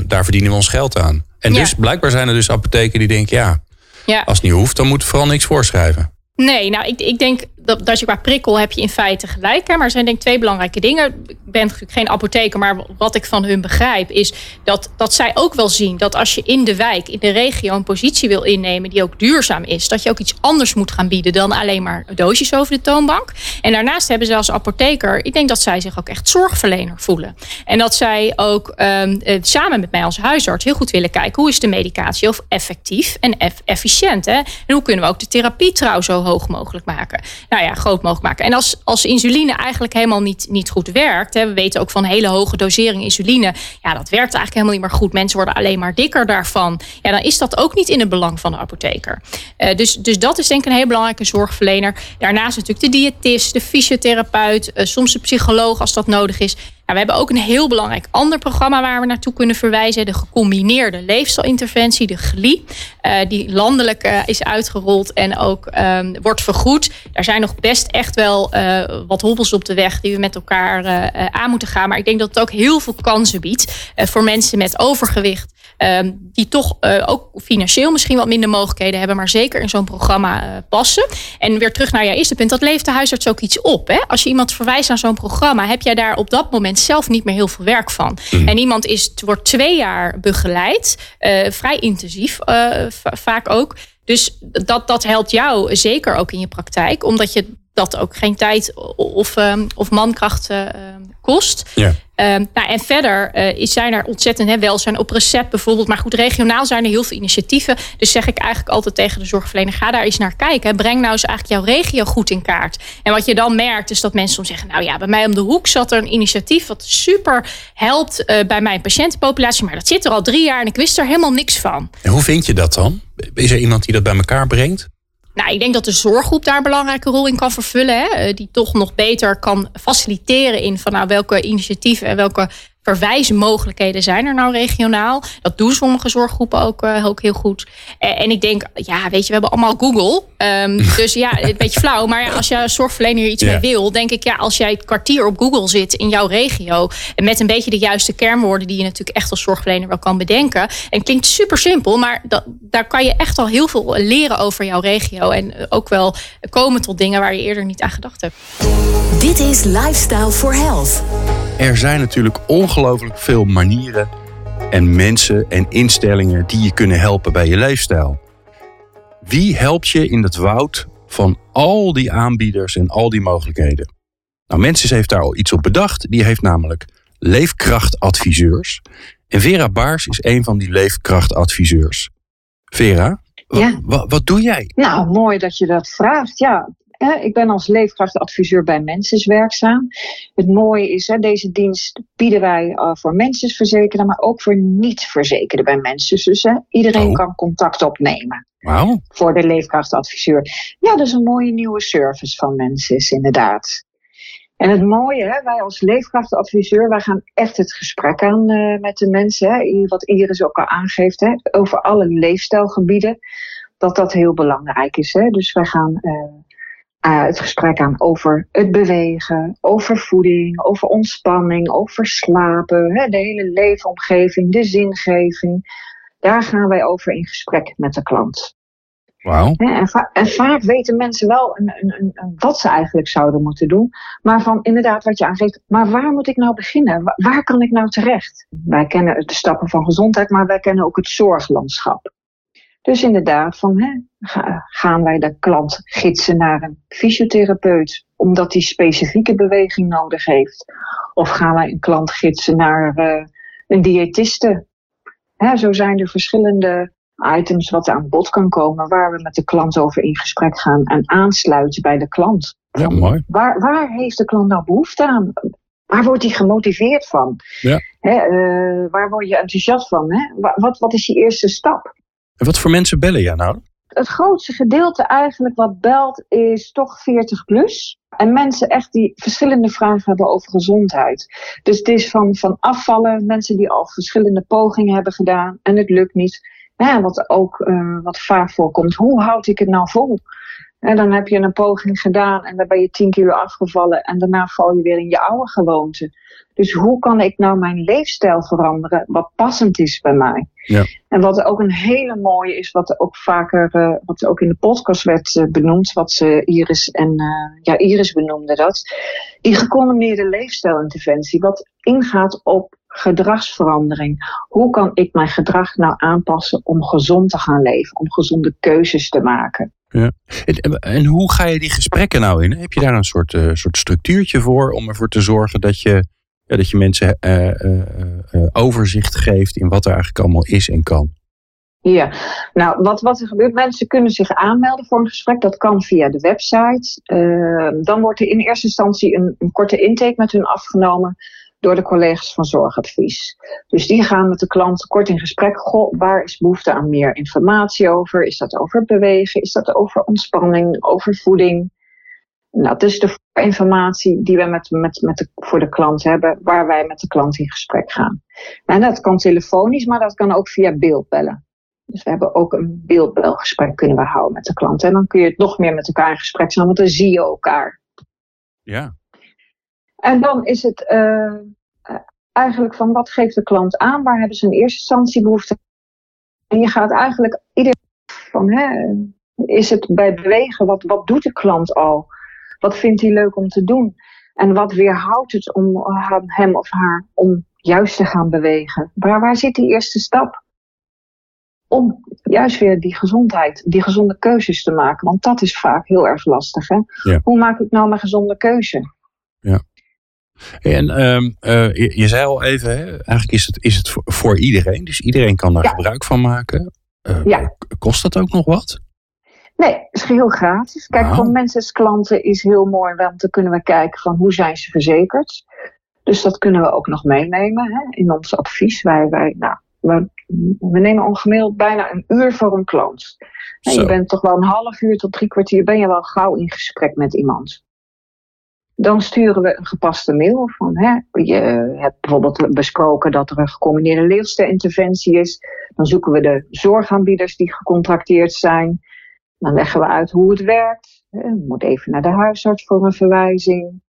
Speaker 2: daar verdienen we ons geld aan. En dus blijkbaar zijn er dus apotheken die denken, ja, ja, als het niet hoeft, dan moet vooral niks voorschrijven.
Speaker 4: Nee, nou, ik, ik denk dat, dat je qua prikkel heb je in feite gelijk. Hè? Maar er zijn denk ik twee belangrijke dingen. Ik ben natuurlijk geen apotheker, maar wat ik van hun begrijp is dat, dat zij ook wel zien dat als je in de wijk, in de regio een positie wil innemen die ook duurzaam is, dat je ook iets anders moet gaan bieden dan alleen maar doosjes over de toonbank. En daarnaast hebben ze als apotheker, ik denk dat zij zich ook echt zorgverlener voelen. En dat zij ook um, samen met mij als huisarts heel goed willen kijken hoe is de medicatie of effectief en efficiënt. Hè? En hoe kunnen we ook de therapie trouw zo hoog mogelijk maken. Nou ja, groot mogelijk maken. En als, als insuline eigenlijk helemaal niet, niet goed werkt, hè, we weten ook van hele hoge dosering insuline, ja, dat werkt eigenlijk helemaal niet meer goed. Mensen worden alleen maar dikker daarvan. Ja, dan is dat ook niet in het belang van de apotheker. Uh, dus, dus dat is denk ik een heel belangrijke zorgverlener. Daarnaast natuurlijk de diëtist, de fysiotherapeut, uh, soms de psycholoog als dat nodig is. Nou, we hebben ook een heel belangrijk ander programma waar we naartoe kunnen verwijzen. De gecombineerde leefstijlinterventie, de GLI. Uh, die landelijk uh, is uitgerold en ook um, wordt vergoed. Daar zijn nog best echt wel uh, wat hobbels op de weg die we met elkaar aan moeten gaan. Maar ik denk dat het ook heel veel kansen biedt voor mensen met overgewicht. Um, die toch ook financieel misschien wat minder mogelijkheden hebben, maar zeker in zo'n programma passen. En weer terug naar jouw eerste punt, dat leeft de huisarts ook iets op. Hè? Als je iemand verwijst naar zo'n programma, heb jij daar op dat moment zelf niet meer heel veel werk van. Mm. En iemand is, wordt twee jaar begeleid, uh, vrij intensief vaak ook. Dus dat, dat helpt jou zeker ook in je praktijk, omdat je dat ook geen tijd of, um, of mankracht uh, kost. Ja. Um, nou, en verder uh, zijn er ontzettend hè, welzijn op recept bijvoorbeeld. Maar goed, regionaal zijn er heel veel initiatieven. Dus zeg ik eigenlijk altijd tegen de zorgverlener: ga daar eens naar kijken. Breng nou eens eigenlijk jouw regio goed in kaart. En wat je dan merkt, is dat mensen soms zeggen: Nou ja, bij mij om de hoek zat er een initiatief wat super helpt uh, bij mijn patiëntenpopulatie. Maar dat zit er al drie jaar en ik wist er helemaal niks van.
Speaker 2: En hoe vind je dat dan? Is er iemand die dat bij elkaar brengt?
Speaker 4: Nou, ik denk dat de zorggroep daar een belangrijke rol in kan vervullen. Hè? Eh, die toch nog beter kan faciliteren in van nou, welke initiatieven en welke verwijsmogelijkheden zijn er nou regionaal. Dat doen sommige zorggroepen ook, uh, ook heel goed. Uh, en ik denk, ja, weet je, we hebben allemaal Google. Um, dus ja, een beetje flauw. Maar ja, als je als zorgverlener iets yeah. mee wil, denk ik, ja, als jij het kwartier op Google zit in jouw regio. En met een beetje de juiste kernwoorden die je natuurlijk echt als zorgverlener wel kan bedenken. En klinkt super simpel, maar dat, daar kan je echt al heel veel leren over jouw regio. En ook wel komen tot dingen waar je eerder niet aan gedacht hebt.
Speaker 1: Dit is Lifestyle for Health.
Speaker 2: Er zijn natuurlijk ongelooflijk veel manieren en mensen en instellingen die je kunnen helpen bij je leefstijl. Wie helpt je in het woud van al die aanbieders en al die mogelijkheden? Nou, Mensis heeft daar al iets op bedacht. Die heeft namelijk leefkrachtadviseurs. En Vera Baars is een van die leefkrachtadviseurs. Vera, ja. wat doe jij?
Speaker 5: Nou, mooi dat je dat vraagt. Ja, ik ben als leefkrachtadviseur bij Mensis werkzaam. Het mooie is, deze dienst bieden wij uh, voor mensensverzekerden, maar ook voor niet-verzekerden bij mensen. Dus iedereen oh. kan contact opnemen.
Speaker 2: Wow.
Speaker 5: Voor de leefkrachtadviseur. Ja, dat is een mooie nieuwe service van Mensis, inderdaad. En het mooie, hè, wij als leefkrachtadviseur, wij gaan echt het gesprek aan uh, met de mensen. Hè, wat Iris ook al aangeeft, hè, over alle leefstijlgebieden. Dat dat heel belangrijk is. Hè. Dus wij gaan uh, uh, het gesprek aan over het bewegen, over voeding, over ontspanning, over slapen, hè, de hele leefomgeving, de zingeving. Daar gaan wij over in gesprek met de klant.
Speaker 2: Wow.
Speaker 5: En, va en, vaak weten mensen wel een, een, een, wat ze eigenlijk zouden moeten doen. Maar van inderdaad wat je aangeeft, maar waar moet ik nou beginnen? Waar, waar kan ik nou terecht? Wij kennen de stappen van gezondheid, maar wij kennen ook het zorglandschap. Dus inderdaad, van, hè, gaan wij de klant gidsen naar een fysiotherapeut omdat hij specifieke beweging nodig heeft? Of gaan wij een klant gidsen naar uh, een diëtiste? Hè, zo zijn er verschillende items wat aan bod kan komen waar we met de klant over in gesprek gaan en aansluiten bij de klant.
Speaker 2: Ja, mooi.
Speaker 5: Waar, waar heeft de klant nou behoefte aan? Waar wordt hij gemotiveerd van?
Speaker 2: Ja.
Speaker 5: Hè, uh, waar word je enthousiast van? Hè? Wat, wat is die eerste stap?
Speaker 2: En wat voor mensen bellen jij nou?
Speaker 5: Het grootste gedeelte eigenlijk wat belt is toch 40 plus. En mensen echt die verschillende vragen hebben over gezondheid. Dus het is van, van afvallen, mensen die al verschillende pogingen hebben gedaan en het lukt niet. Ja, wat ook uh, wat vaak voorkomt, hoe houd ik het nou vol? En dan heb je een poging gedaan en dan ben je 10 kilo afgevallen en daarna val je weer in je oude gewoonte. Dus hoe kan ik nou mijn leefstijl veranderen wat passend is bij mij?
Speaker 2: Ja.
Speaker 5: En wat ook een hele mooie is, wat ook vaker, uh, wat ook in de podcast werd uh, benoemd, wat ze Iris en uh, ja, Iris benoemde dat, die gecombineerde leefstijlinterventie, wat ingaat op gedragsverandering. Hoe kan ik mijn gedrag nou aanpassen om gezond te gaan leven, om gezonde keuzes te maken?
Speaker 2: Ja. En, en, hoe ga je die gesprekken nou in? Heb je daar een soort, uh, soort structuurtje voor om ervoor te zorgen dat je, ja, dat je mensen uh, uh, overzicht geeft in wat er eigenlijk allemaal is en kan?
Speaker 5: Ja, nou wat, wat er gebeurt, mensen kunnen zich aanmelden voor een gesprek. Dat kan via de website. dan wordt er in eerste instantie een, een korte intake met hun afgenomen door de collega's van zorgadvies. Dus die gaan met de klant kort in gesprek. Goh, waar is behoefte aan meer informatie over? Is dat over bewegen? Is dat over ontspanning? Over voeding? Nou, dat is de informatie die we met, met, met voor de klant hebben, waar wij met de klant in gesprek gaan. En dat kan telefonisch, maar dat kan ook via beeldbellen. Dus we hebben ook een beeldbelgesprek kunnen we houden met de klant. En dan kun je het nog meer met elkaar in gesprek zijn, want dan zie je elkaar.
Speaker 2: Ja,
Speaker 5: en dan is het uh, eigenlijk van wat geeft de klant aan? Waar hebben ze in eerste instantie behoefte En je gaat eigenlijk iedereen van, hè, is het bij bewegen, wat, wat doet de klant al? Wat vindt hij leuk om te doen? En wat weerhoudt het om hem of haar om juist te gaan bewegen? Waar, waar zit die eerste stap? Om juist weer die gezondheid, die gezonde keuzes te maken. Want dat is vaak heel erg lastig. Hè?
Speaker 2: Ja.
Speaker 5: Hoe maak ik nou mijn gezonde keuze?
Speaker 2: Ja. En um, uh, je, je, zei al even, hè, eigenlijk is het, is het voor, voor iedereen. Dus iedereen kan daar
Speaker 5: ja.
Speaker 2: gebruik van maken. Uh,
Speaker 5: ja.
Speaker 2: Kost dat ook nog wat?
Speaker 5: Nee, het is geheel gratis. Kijk,
Speaker 2: Wauw.
Speaker 5: voor mensen als klanten is heel mooi, want dan kunnen we kijken van hoe zijn ze verzekerd. Dus dat kunnen we ook nog meenemen hè, in ons advies. Wij, wij, nou, we, we nemen ongemiddeld bijna een uur voor een klant. En
Speaker 2: Zo.
Speaker 5: je bent toch wel een half uur tot drie kwartier ben je wel gauw in gesprek met iemand. Dan sturen we een gepaste mail van, hè, je hebt bijvoorbeeld besproken dat er een gecombineerde leefstijlinterventie is. Dan zoeken we de zorgaanbieders die gecontracteerd zijn. Dan leggen we uit hoe het werkt. Je moet even naar de huisarts voor een verwijzing.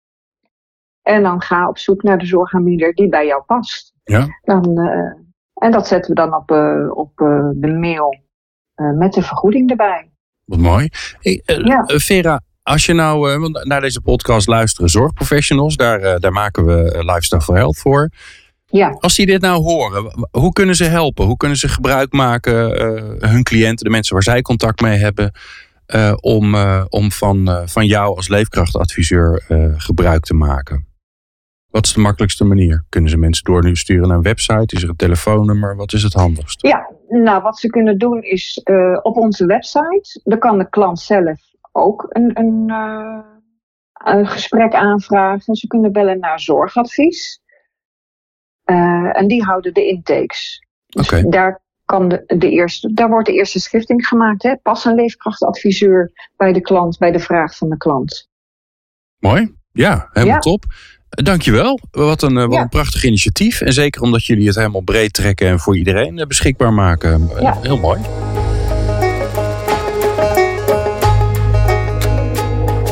Speaker 5: En dan ga op zoek naar de zorgaanbieder die bij jou past.
Speaker 2: Ja.
Speaker 5: Dan, uh, en dat zetten we dan op, uh, op uh, de mail met de vergoeding erbij.
Speaker 2: Wat mooi. Hey,
Speaker 5: Ja.
Speaker 2: Vera, als je nou uh, want naar deze podcast luisteren zorgprofessionals, daar, uh, daar maken we uh, Lifestyle for Health voor.
Speaker 5: Ja.
Speaker 2: Als die dit nou horen, hoe kunnen ze helpen? Hoe kunnen ze gebruik maken, hun cliënten, de mensen waar zij contact mee hebben, om, om van, van jou als leefkrachtadviseur gebruik te maken? Wat is de makkelijkste manier? Kunnen ze mensen door nu sturen naar een website? Is er een telefoonnummer? Wat is het handigst?
Speaker 5: Ja, nou wat ze kunnen doen is uh, op onze website. Dan kan de klant zelf ook een, een, uh, een gesprek aanvragen. Ze kunnen bellen naar zorgadvies. Uh, en die houden de intakes. Dus
Speaker 2: okay.
Speaker 5: daar, kan de, de eerste, daar wordt de eerste schifting gemaakt. Hè? Pas een leefkrachtadviseur bij de klant, bij de vraag van de klant.
Speaker 2: Mooi, ja, helemaal
Speaker 5: Ja.
Speaker 2: top. Dankjewel. Wat een, eh, wat
Speaker 5: Ja.
Speaker 2: een prachtig initiatief. En zeker omdat jullie het helemaal breed trekken en voor iedereen eh, beschikbaar maken. Eh,
Speaker 5: Ja.
Speaker 2: Heel mooi.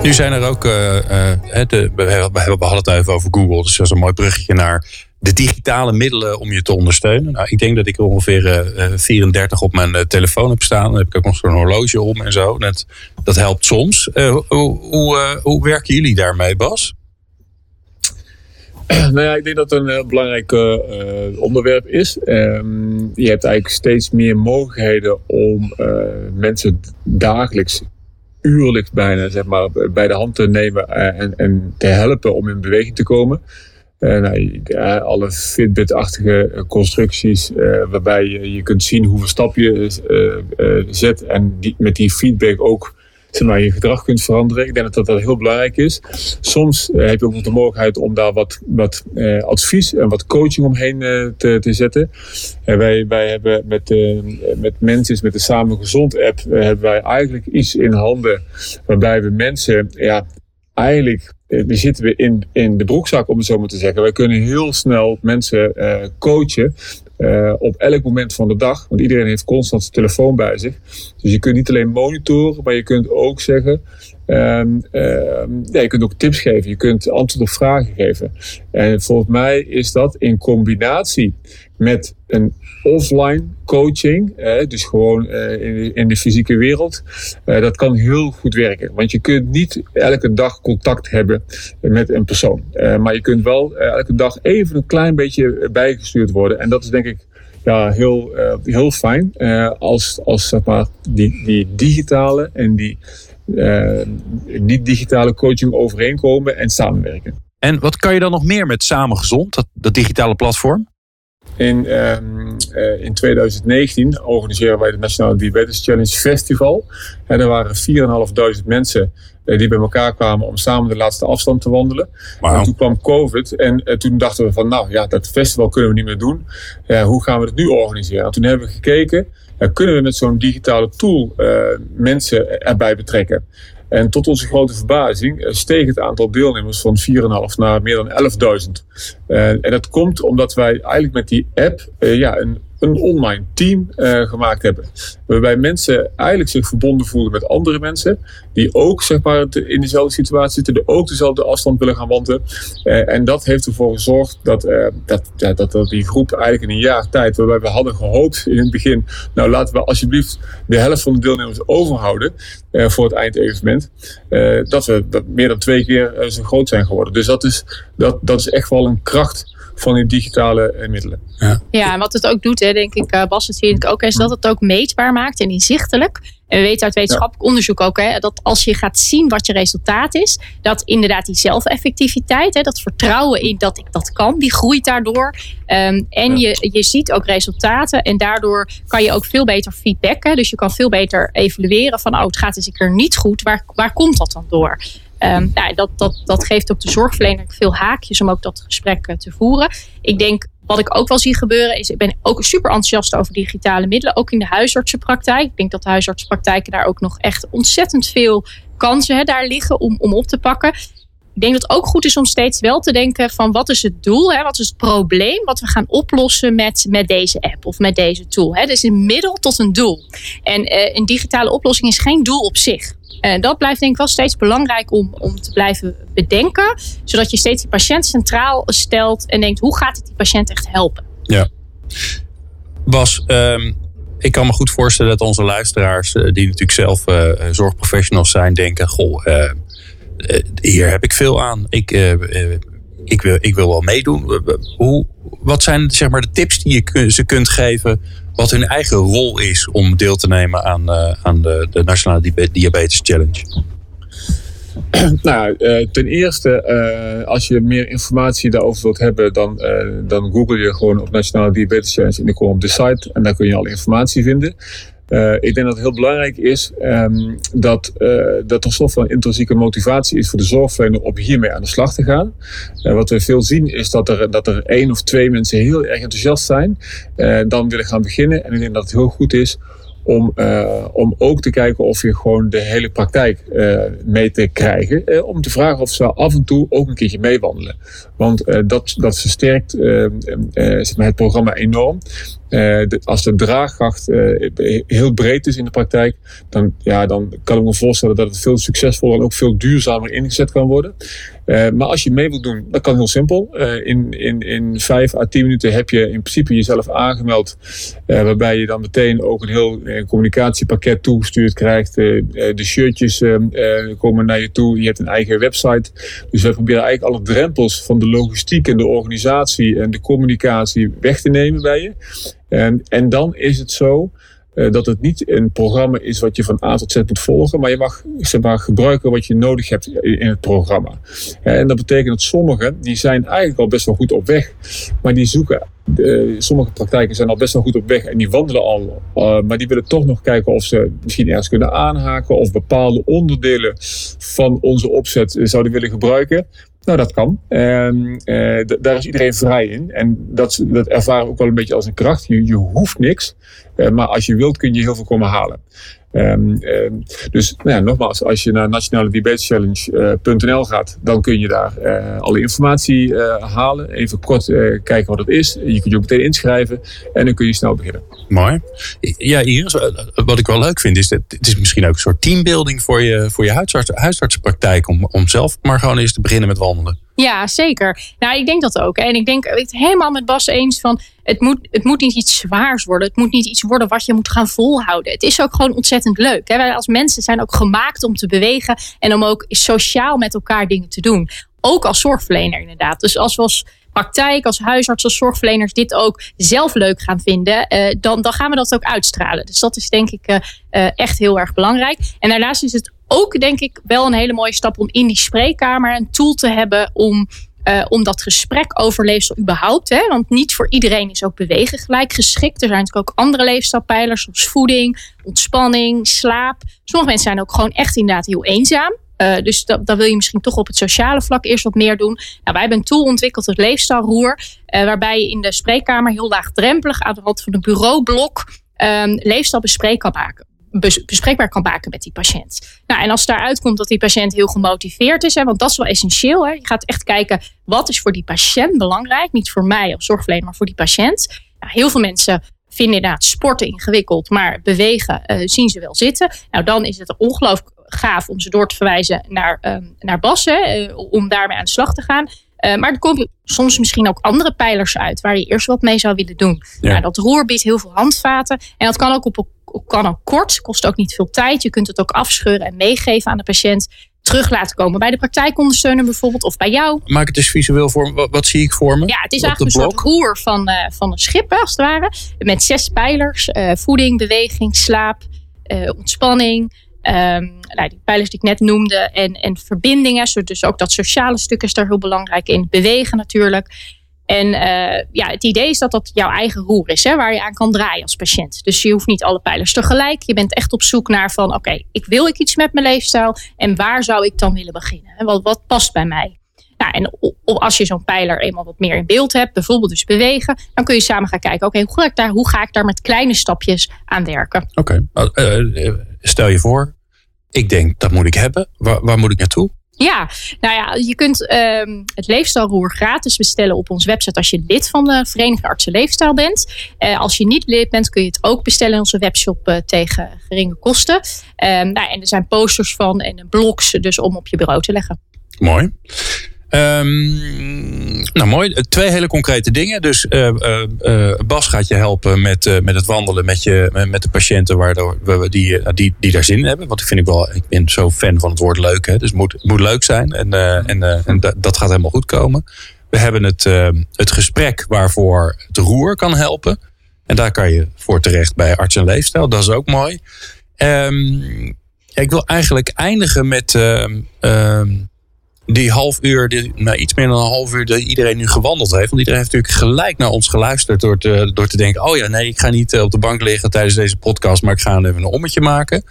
Speaker 2: Nu zijn er ook, eh, eh, we, hebben- we hadden het even over Google, dus dat is een mooi bruggetje naar de digitale middelen om je te ondersteunen. Nou, ik denk dat ik er ongeveer eh, eh, 34 op mijn telefoon heb staan. Dan heb ik ook nog zo'n horloge om en zo. Dat, dat helpt soms. Hoe, hoe, hoe werken jullie daarmee, Bas?
Speaker 3: Nou ja, ik denk dat het een heel belangrijk onderwerp is. Ehm, je hebt eigenlijk steeds meer mogelijkheden om mensen dagelijks, uurlijks bijna, zeg maar, bij de hand te nemen eh, en, en te helpen om in beweging te komen. Eh, nou, alle Fitbit-achtige eh, constructies waarbij je, kunt zien hoeveel stap je zet en die, met die feedback ook maar, je gedrag kunt veranderen. Ik denk dat dat, heel belangrijk is. Soms eh, heb je ook nog de mogelijkheid om daar wat, wat eh, advies en wat coaching omheen eh, te, te zetten. En wij, wij hebben met, met mensen, met de Samen Gezond app, hebben wij eigenlijk iets in handen waarbij we mensen, ja, eigenlijk we zitten we in, in de broekzak, om het zo maar te zeggen. Wij kunnen heel snel mensen coachen op elk moment van de dag. Want iedereen heeft constant zijn telefoon bij zich. Dus je kunt niet alleen monitoren, maar je kunt ook zeggen. Um, ja, je kunt ook tips geven, je kunt antwoord op vragen geven. En volgens mij is dat in combinatie met een offline coaching, dus gewoon uh, in, de, in, de, fysieke wereld, uh, dat kan heel goed werken. Want je kunt niet elke dag contact hebben met een persoon. Uh, maar je kunt wel elke dag even een klein beetje bijgestuurd worden. En dat is denk ik ja, heel, heel fijn als, als zeg maar, die, die digitale en die niet-digitale coaching overeenkomen en samenwerken.
Speaker 2: En wat kan je dan nog meer met Samen Gezond, dat, dat digitale platform?
Speaker 3: In, um, uh, in 2019 organiseren wij de Nationale Diabetes Challenge Festival. En er waren 4.500 mensen uh, die bij elkaar kwamen om samen de laatste afstand te wandelen. Wow. En toen kwam COVID en uh, toen dachten we van nou ja, dat festival kunnen we niet meer doen. hoe gaan we het nu organiseren? En toen hebben we gekeken, kunnen we met zo'n digitale tool mensen erbij betrekken? En tot onze grote verbazing eh, steeg het aantal deelnemers van 4,5 naar meer dan 11.000. Uh, en dat komt omdat wij eigenlijk met die app ja, een een online team uh, gemaakt hebben. Waarbij mensen eigenlijk zich verbonden voelen met andere mensen. Die ook zeg maar, in dezelfde situatie zitten. Die ook dezelfde afstand willen gaan wandelen. Uh, en dat heeft ervoor gezorgd dat, uh, dat, ja, dat die groep eigenlijk in een jaar tijd. Waarbij we hadden gehoopt in het begin. Nou laten we alsjeblieft de helft van de deelnemers overhouden. voor het eindevenement. dat we dat meer dan twee keer zo groot zijn geworden. Dus dat is, dat, dat is echt wel een kracht van die digitale eh, middelen.
Speaker 4: Ja. ja, en wat het ook doet, hè, denk ik, uh, Bas, het ik ook, is dat het ook meetbaar maakt en inzichtelijk. En we weten uit wetenschappelijk onderzoek ook hè, dat als je gaat zien wat je resultaat is, dat inderdaad die zelfeffectiviteit, hè, dat vertrouwen in dat ik dat kan, die groeit daardoor. Um, en je, je ziet ook resultaten en daardoor kan je ook veel beter feedbacken. Dus je kan veel beter evalueren van, oh, het gaat eens een keer niet goed. Waar, waar komt dat dan door? Um, nou, dat, dat, dat geeft ook de zorgverlener veel haakjes om ook dat gesprek eh, te voeren. Ik denk, wat ik ook wel zie gebeuren, is ik ben ook super enthousiast over digitale middelen, ook in de huisartsenpraktijk. Ik denk dat de huisartsenpraktijken daar ook nog echt ontzettend veel kansen daar liggen om, om op te pakken. Ik denk dat het ook goed is om steeds wel te denken van wat is het doel, wat is het probleem wat we gaan oplossen met, met deze app of met deze tool. Hè? is een middel tot een doel. En uh, een digitale oplossing is geen doel op zich. En dat blijft denk ik wel steeds belangrijk om, om te blijven bedenken. Zodat je steeds die patiënt centraal stelt en denkt hoe gaat het die patiënt echt helpen.
Speaker 2: Ja. Bas, um, ik kan me goed voorstellen dat onze luisteraars, eh, die natuurlijk zelf uh, zorgprofessionals zijn, denken: Goh, uh, hier heb ik veel aan. Ik, ik, wil, ik wil wel meedoen. Hoe, wat zijn zeg maar, de tips die je ze kunt geven wat hun eigen rol is om deel te nemen aan, uh, aan de, de Nationale Diabetes Challenge?
Speaker 3: Nou, uh, ten eerste, uh, als je meer informatie daarover wilt hebben, dan, dan google je gewoon op Nationale Diabetes Challenge en dan kom je op de site en daar kun je alle informatie vinden. Uh, ik denk dat het heel belangrijk is um, dat, uh, dat er soort van intrinsieke motivatie is voor de zorgverlener om hiermee aan de slag te gaan. Uh, wat we veel zien is dat er, dat er één of twee mensen heel erg enthousiast zijn, dan willen gaan beginnen. En ik denk dat het heel goed is om, uh, om ook te kijken of je gewoon de hele praktijk uh, mee te krijgen. Uh, om te vragen of ze af en toe ook een keertje meewandelen. Want dat, dat versterkt het programma enorm. Als de draagkracht heel breed is in de praktijk, dan, ja, dan kan ik me voorstellen dat het veel succesvoller en ook veel duurzamer ingezet kan worden. Uh, maar als je mee wilt doen, dat kan heel simpel. Uh, in, in, in vijf à tien minuten heb je in principe jezelf aangemeld. Uh, waarbij je dan meteen ook een heel communicatiepakket toegestuurd krijgt. de shirtjes komen naar je toe. Je hebt een eigen website. Dus we proberen eigenlijk alle drempels van de logistiek en de organisatie en de communicatie weg te nemen bij je. En, en dan is het zo dat het niet een programma is wat je van A tot Z moet volgen, maar je mag zeg maar, gebruiken wat je nodig hebt in het programma. Uh, en dat betekent dat sommigen, die zijn eigenlijk al best wel goed op weg, maar die zoeken sommige praktijken zijn al best wel goed op weg en die wandelen al. Maar die willen toch nog kijken of ze misschien ergens kunnen aanhaken of bepaalde onderdelen van onze opzet zouden willen gebruiken. Nou, dat kan. En uh, daar is iedereen vrij in. En dat, dat ervaren we ook wel een beetje als een kracht. Je, hoeft niks. Uh, maar als je wilt, kun je heel veel komen halen. Ehm, ehm, dus nou ja, nogmaals, als je naar nationalediabetechallenge.nl gaat, dan kun je daar alle informatie halen. Even kort kijken wat het is. Je kunt je ook meteen inschrijven en dan kun je snel beginnen.
Speaker 2: Mooi. Ja, Iris, wat ik wel leuk vind is dat het is misschien ook een soort teambuilding voor je, voor je huisarts, huisartsenpraktijk om, om zelf maar gewoon eens te beginnen met wandelen.
Speaker 4: Ja, zeker. Nou, ik denk dat ook. En ik denk het helemaal met Bas eens van het moet, het moet niet iets zwaars worden. Het moet niet iets worden wat je moet gaan volhouden. Het is ook gewoon ontzettend leuk. Hè? Wij als mensen zijn ook gemaakt om te bewegen en om ook sociaal met elkaar dingen te doen. Ook als zorgverlener inderdaad. Dus als we als praktijk, als huisarts, als zorgverleners dit ook zelf leuk gaan vinden, eh, dan, dan gaan we dat ook uitstralen. Dus dat is denk ik eh, eh, echt heel erg belangrijk. En daarnaast is het ook denk ik wel een hele mooie stap om in die spreekkamer een tool te hebben om om dat gesprek over leefstijl überhaupt. Hè? Want niet voor iedereen is ook bewegen gelijk geschikt. Er zijn natuurlijk ook andere leefstijlpijlers, zoals voeding, ontspanning, slaap. Sommige mensen zijn ook gewoon echt inderdaad heel eenzaam. Uh, dus dan wil je misschien toch op het sociale vlak eerst wat meer doen. Nou, wij hebben een tool ontwikkeld, het leefstijlroer. Uh, waarbij je in de spreekkamer heel laagdrempelig aan de hand van een bureaublok um, leefstijl maken bespreekbaar kan maken met die patiënt. Nou, en als daaruit komt dat die patiënt heel gemotiveerd is, hè, want dat is wel essentieel. Hè. Je gaat echt kijken wat is voor die patiënt belangrijk. Niet voor mij als zorgverlener, maar voor die patiënt. Nou, heel veel mensen vinden inderdaad sporten ingewikkeld, maar bewegen uh, zien ze wel zitten. Nou, dan is het ongelooflijk gaaf om ze door te verwijzen naar, um, naar Bassen, uh, om daarmee aan de slag te gaan. Uh, maar er komen soms misschien ook andere pijlers uit waar je eerst wat mee zou willen doen. Ja. Nou, dat roer biedt heel veel handvaten en dat kan ook, op, kan ook kort, kost ook niet veel tijd. Je kunt het ook afscheuren en meegeven aan de patiënt. Terug laten komen bij de praktijkondersteuner bijvoorbeeld of bij jou.
Speaker 2: Maak het eens visueel voor me. Wat, zie ik voor me?
Speaker 4: Ja, het is eigenlijk een soort roer van, uh, van een schip als het ware. Met zes pijlers. Uh, voeding, beweging, slaap, ontspanning Um, nou, die pijlers die ik net noemde. En, en verbindingen. Dus ook dat sociale stuk is daar heel belangrijk in. Bewegen natuurlijk. En uh, ja, het idee is dat dat jouw eigen roer is, hè, waar je aan kan draaien als patiënt. Dus je hoeft niet alle pijlers tegelijk. Je bent echt op zoek naar van, oké, ik wil ik iets met mijn leefstijl en waar zou ik dan willen beginnen? Wat, wat past bij mij? Nou, en als je zo'n pijler eenmaal wat meer in beeld hebt, bijvoorbeeld dus bewegen, dan kun je samen gaan kijken, oké, hoe, ga ik daar, hoe ga ik daar met kleine stapjes aan werken?
Speaker 2: Oké, okay. uh, stel je voor, ik denk dat moet ik hebben. Waar, waar moet ik naartoe?
Speaker 4: Ja, nou ja, je kunt uh, het leefstijlroer gratis bestellen op onze website als je lid van de Vereniging Artsen Leefstijl bent. Uh, als je niet lid bent, kun je het ook bestellen in onze webshop uh, tegen geringe kosten. Uh, nou, en er zijn posters van en blogs dus om op je bureau te leggen.
Speaker 2: Mooi. Um, nou, mooi. Twee hele concrete dingen. Dus uh, uh, Bas gaat je helpen met, met het wandelen met, je, met de patiënten waardoor we die, die, die daar zin in hebben. Want ik vind ik wel, ik ben zo fan van het woord leuk. Hè? Dus het moet, moet leuk zijn. En, en, en dat gaat helemaal goed komen. We hebben het, het gesprek waarvoor het roer kan helpen. En daar kan je voor terecht bij arts en leefstijl. Dat is ook mooi. Um, ja, ik wil eigenlijk eindigen met. Die half uur, die, nou, iets meer dan een half uur, dat iedereen nu gewandeld heeft. Want iedereen heeft natuurlijk gelijk naar ons geluisterd door te, door te denken: oh ja, nee, ik ga niet eh, op de bank liggen tijdens deze podcast, maar ik ga even een ommetje maken.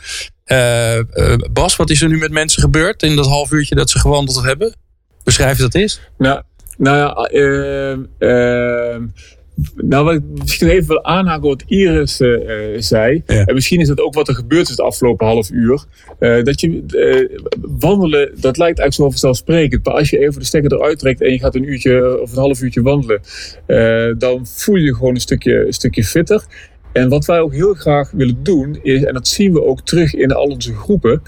Speaker 2: Uh, uh, Bas, wat is er nu met mensen gebeurd in dat half uurtje dat ze gewandeld hebben? Beschrijf dat eens.
Speaker 3: Nou, nou ja, nou, wat ik misschien even wil aanhaken wat Iris uh, zei. En misschien is dat ook wat er gebeurd is het afgelopen half uur. Uh, dat je wandelen, dat lijkt eigenlijk zo vanzelfsprekend. Maar als je even de stekker eruit trekt en je gaat een uurtje of een half uurtje wandelen, dan voel je je gewoon een stukje, een stukje fitter. En wat wij ook heel graag willen doen, is, en dat zien we ook terug in al onze groepen,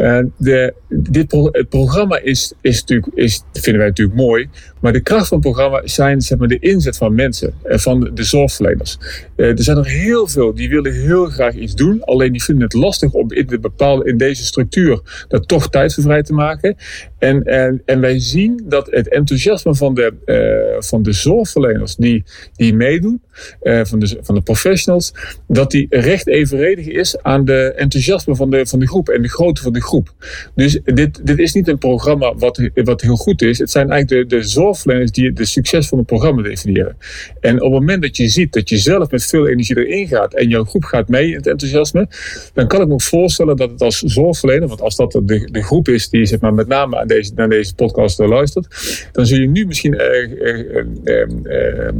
Speaker 3: uh, de, dit het programma is, is natuurlijk, is, vinden wij natuurlijk mooi. Maar de kracht van het programma zijn zeg maar, de inzet van mensen en van de zorgverleners. Uh, er zijn er heel veel die willen heel graag iets doen. Alleen die vinden het lastig om in, de bepaalde, in deze structuur daar toch tijd voor vrij te maken. En, en, wij zien dat het enthousiasme van de, van de zorgverleners die, die meedoen, van, de, van de professionals, dat die recht evenredig is aan de enthousiasme van de, van de groep en de grootte van de groep. Dus dit, dit is niet een programma wat, wat heel goed is. Het zijn eigenlijk de, de zorgverleners die de succes van het programma definiëren. En op het moment dat je ziet dat je zelf met veel energie erin gaat en jouw groep gaat mee in het enthousiasme, dan kan ik me voorstellen dat het als zorgverlener, want als dat de, de groep is die zeg maar, met name aan deze, naar deze podcast luistert, dan zul je nu misschien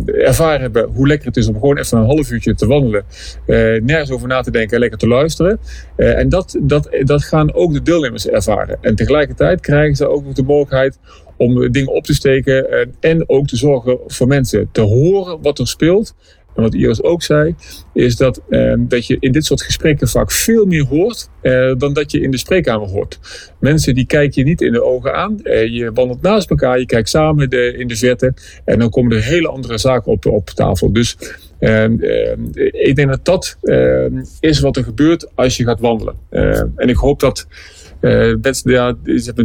Speaker 3: ervaren hebben hoe lekker het is om gewoon even een half uurtje te wandelen, nergens over na te denken en lekker te luisteren. en dat, dat, dat gaan ook de deelnemers ervaren. En tegelijkertijd krijgen ze ook nog de mogelijkheid om dingen op te steken en ook te zorgen voor mensen te horen wat er speelt en wat Iris ook zei, is dat, eh, dat je in dit soort gesprekken vaak veel meer hoort eh, dan dat je in de spreekkamer hoort. Mensen die kijken je niet in de ogen aan. Eh, je wandelt naast elkaar, je kijkt samen de, in de verte en dan komen er hele andere zaken op, op tafel. Dus ehm, ehm, ik denk dat dat ehm, is wat er gebeurt als je gaat wandelen. en ik hoop dat uh, mensen ja,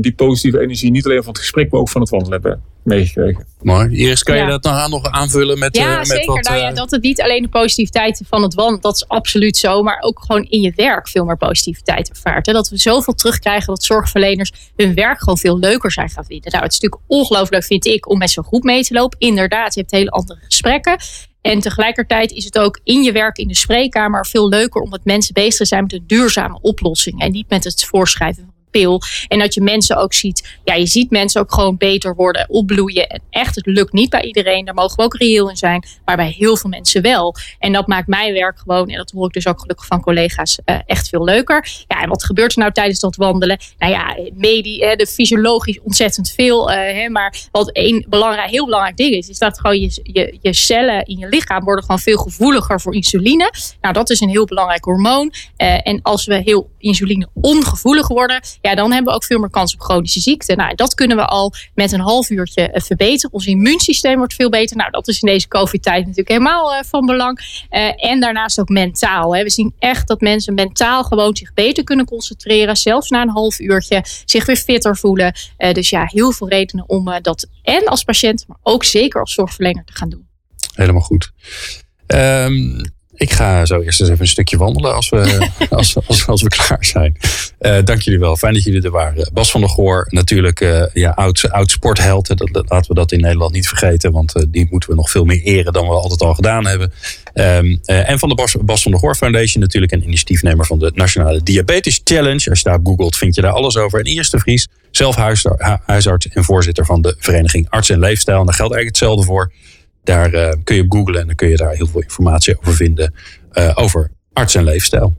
Speaker 3: die positieve energie niet alleen van het gesprek, maar ook van het wandelen hebben meegekregen.
Speaker 2: Mooi. Iris, kan je dat nog, nog aanvullen met,
Speaker 4: ja,
Speaker 2: uh, met
Speaker 4: zeker.
Speaker 2: wat...
Speaker 4: Nou ja, dat het niet alleen de positiviteit van het wandelen, dat is absoluut zo, maar ook gewoon in je werk veel meer positiviteit ervaart. Hè? Dat we zoveel terugkrijgen dat zorgverleners hun werk gewoon veel leuker zijn gaan vinden. Nou, het is natuurlijk ongelooflijk vind ik, om met zo'n groep mee te lopen. Inderdaad, je hebt hele andere gesprekken. En tegelijkertijd is het ook in je werk in de spreekkamer veel leuker omdat mensen bezig zijn met een duurzame oplossing en niet met het voorschrijven van pil. En dat je mensen ook ziet. Ja, je ziet mensen ook gewoon beter worden, opbloeien. En echt, het lukt niet bij iedereen. Daar mogen we ook reëel in zijn. Maar bij heel veel mensen wel. En dat maakt mijn werk gewoon, en dat hoor ik dus ook gelukkig van collega's, uh, echt veel leuker. Ja, en wat gebeurt er nou tijdens dat wandelen? Nou ja, medie, de fysiologisch ontzettend veel. Hè, maar wat één belangrijk, heel belangrijk ding is, is dat gewoon je, je, je cellen in je lichaam worden gewoon veel gevoeliger voor insuline. Nou, dat is een heel belangrijk hormoon. Uh, en als we heel insuline ongevoelig worden, ja, dan hebben we ook veel meer kans op chronische ziekte. Nou, dat kunnen we al met een half uurtje eh, verbeteren. Ons immuunsysteem wordt veel beter. Nou, dat is in deze COVID-tijd natuurlijk helemaal uh, van belang. Uh, en daarnaast ook mentaal. Hè. We zien echt dat mensen mentaal gewoon zich beter kunnen concentreren. Zelfs na een half uurtje zich weer fitter voelen. Dus ja, heel veel redenen om dat en als patiënt, maar ook zeker als zorgverlener te gaan doen.
Speaker 2: Helemaal goed. Um, ik ga zo eerst eens even een stukje wandelen als we, als, als, als, we klaar zijn. Uh, dank jullie wel. Fijn dat jullie er waren. Bas van der Goor, natuurlijk uh, ja, oud, oud sportheld. Dat, dat, laten we dat in Nederland niet vergeten. Want uh, die moeten we nog veel meer eren dan we altijd al gedaan hebben. Um, en van de Bas, Bas, van der Goor Foundation natuurlijk. Een initiatiefnemer van de Nationale Diabetes Challenge. Als je daar googelt vind je daar alles over. En de Vries, zelf huisarts en voorzitter van de Vereniging Arts en Leefstijl. En daar geldt eigenlijk hetzelfde voor. Daar uh, kun je op googlen en dan kun je daar heel veel informatie over vinden uh, over arts en leefstijl.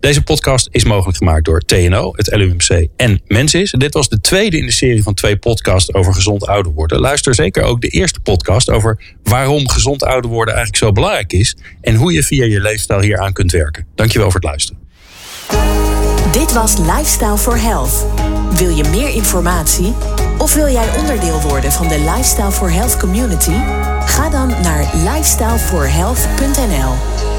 Speaker 2: Deze podcast is mogelijk gemaakt door TNO, het LUMC en Mensis. Dit was de tweede in de serie van twee podcasts over gezond ouder worden. Luister zeker ook de eerste podcast over waarom gezond ouder worden eigenlijk zo belangrijk is en hoe je via je leefstijl hier aan kunt werken. Dankjewel voor het luisteren.
Speaker 1: Dit was Lifestyle for Health. Wil je meer informatie? Of wil jij onderdeel worden van de Lifestyle for Health community? Ga dan naar lifestyleforhealth.nl.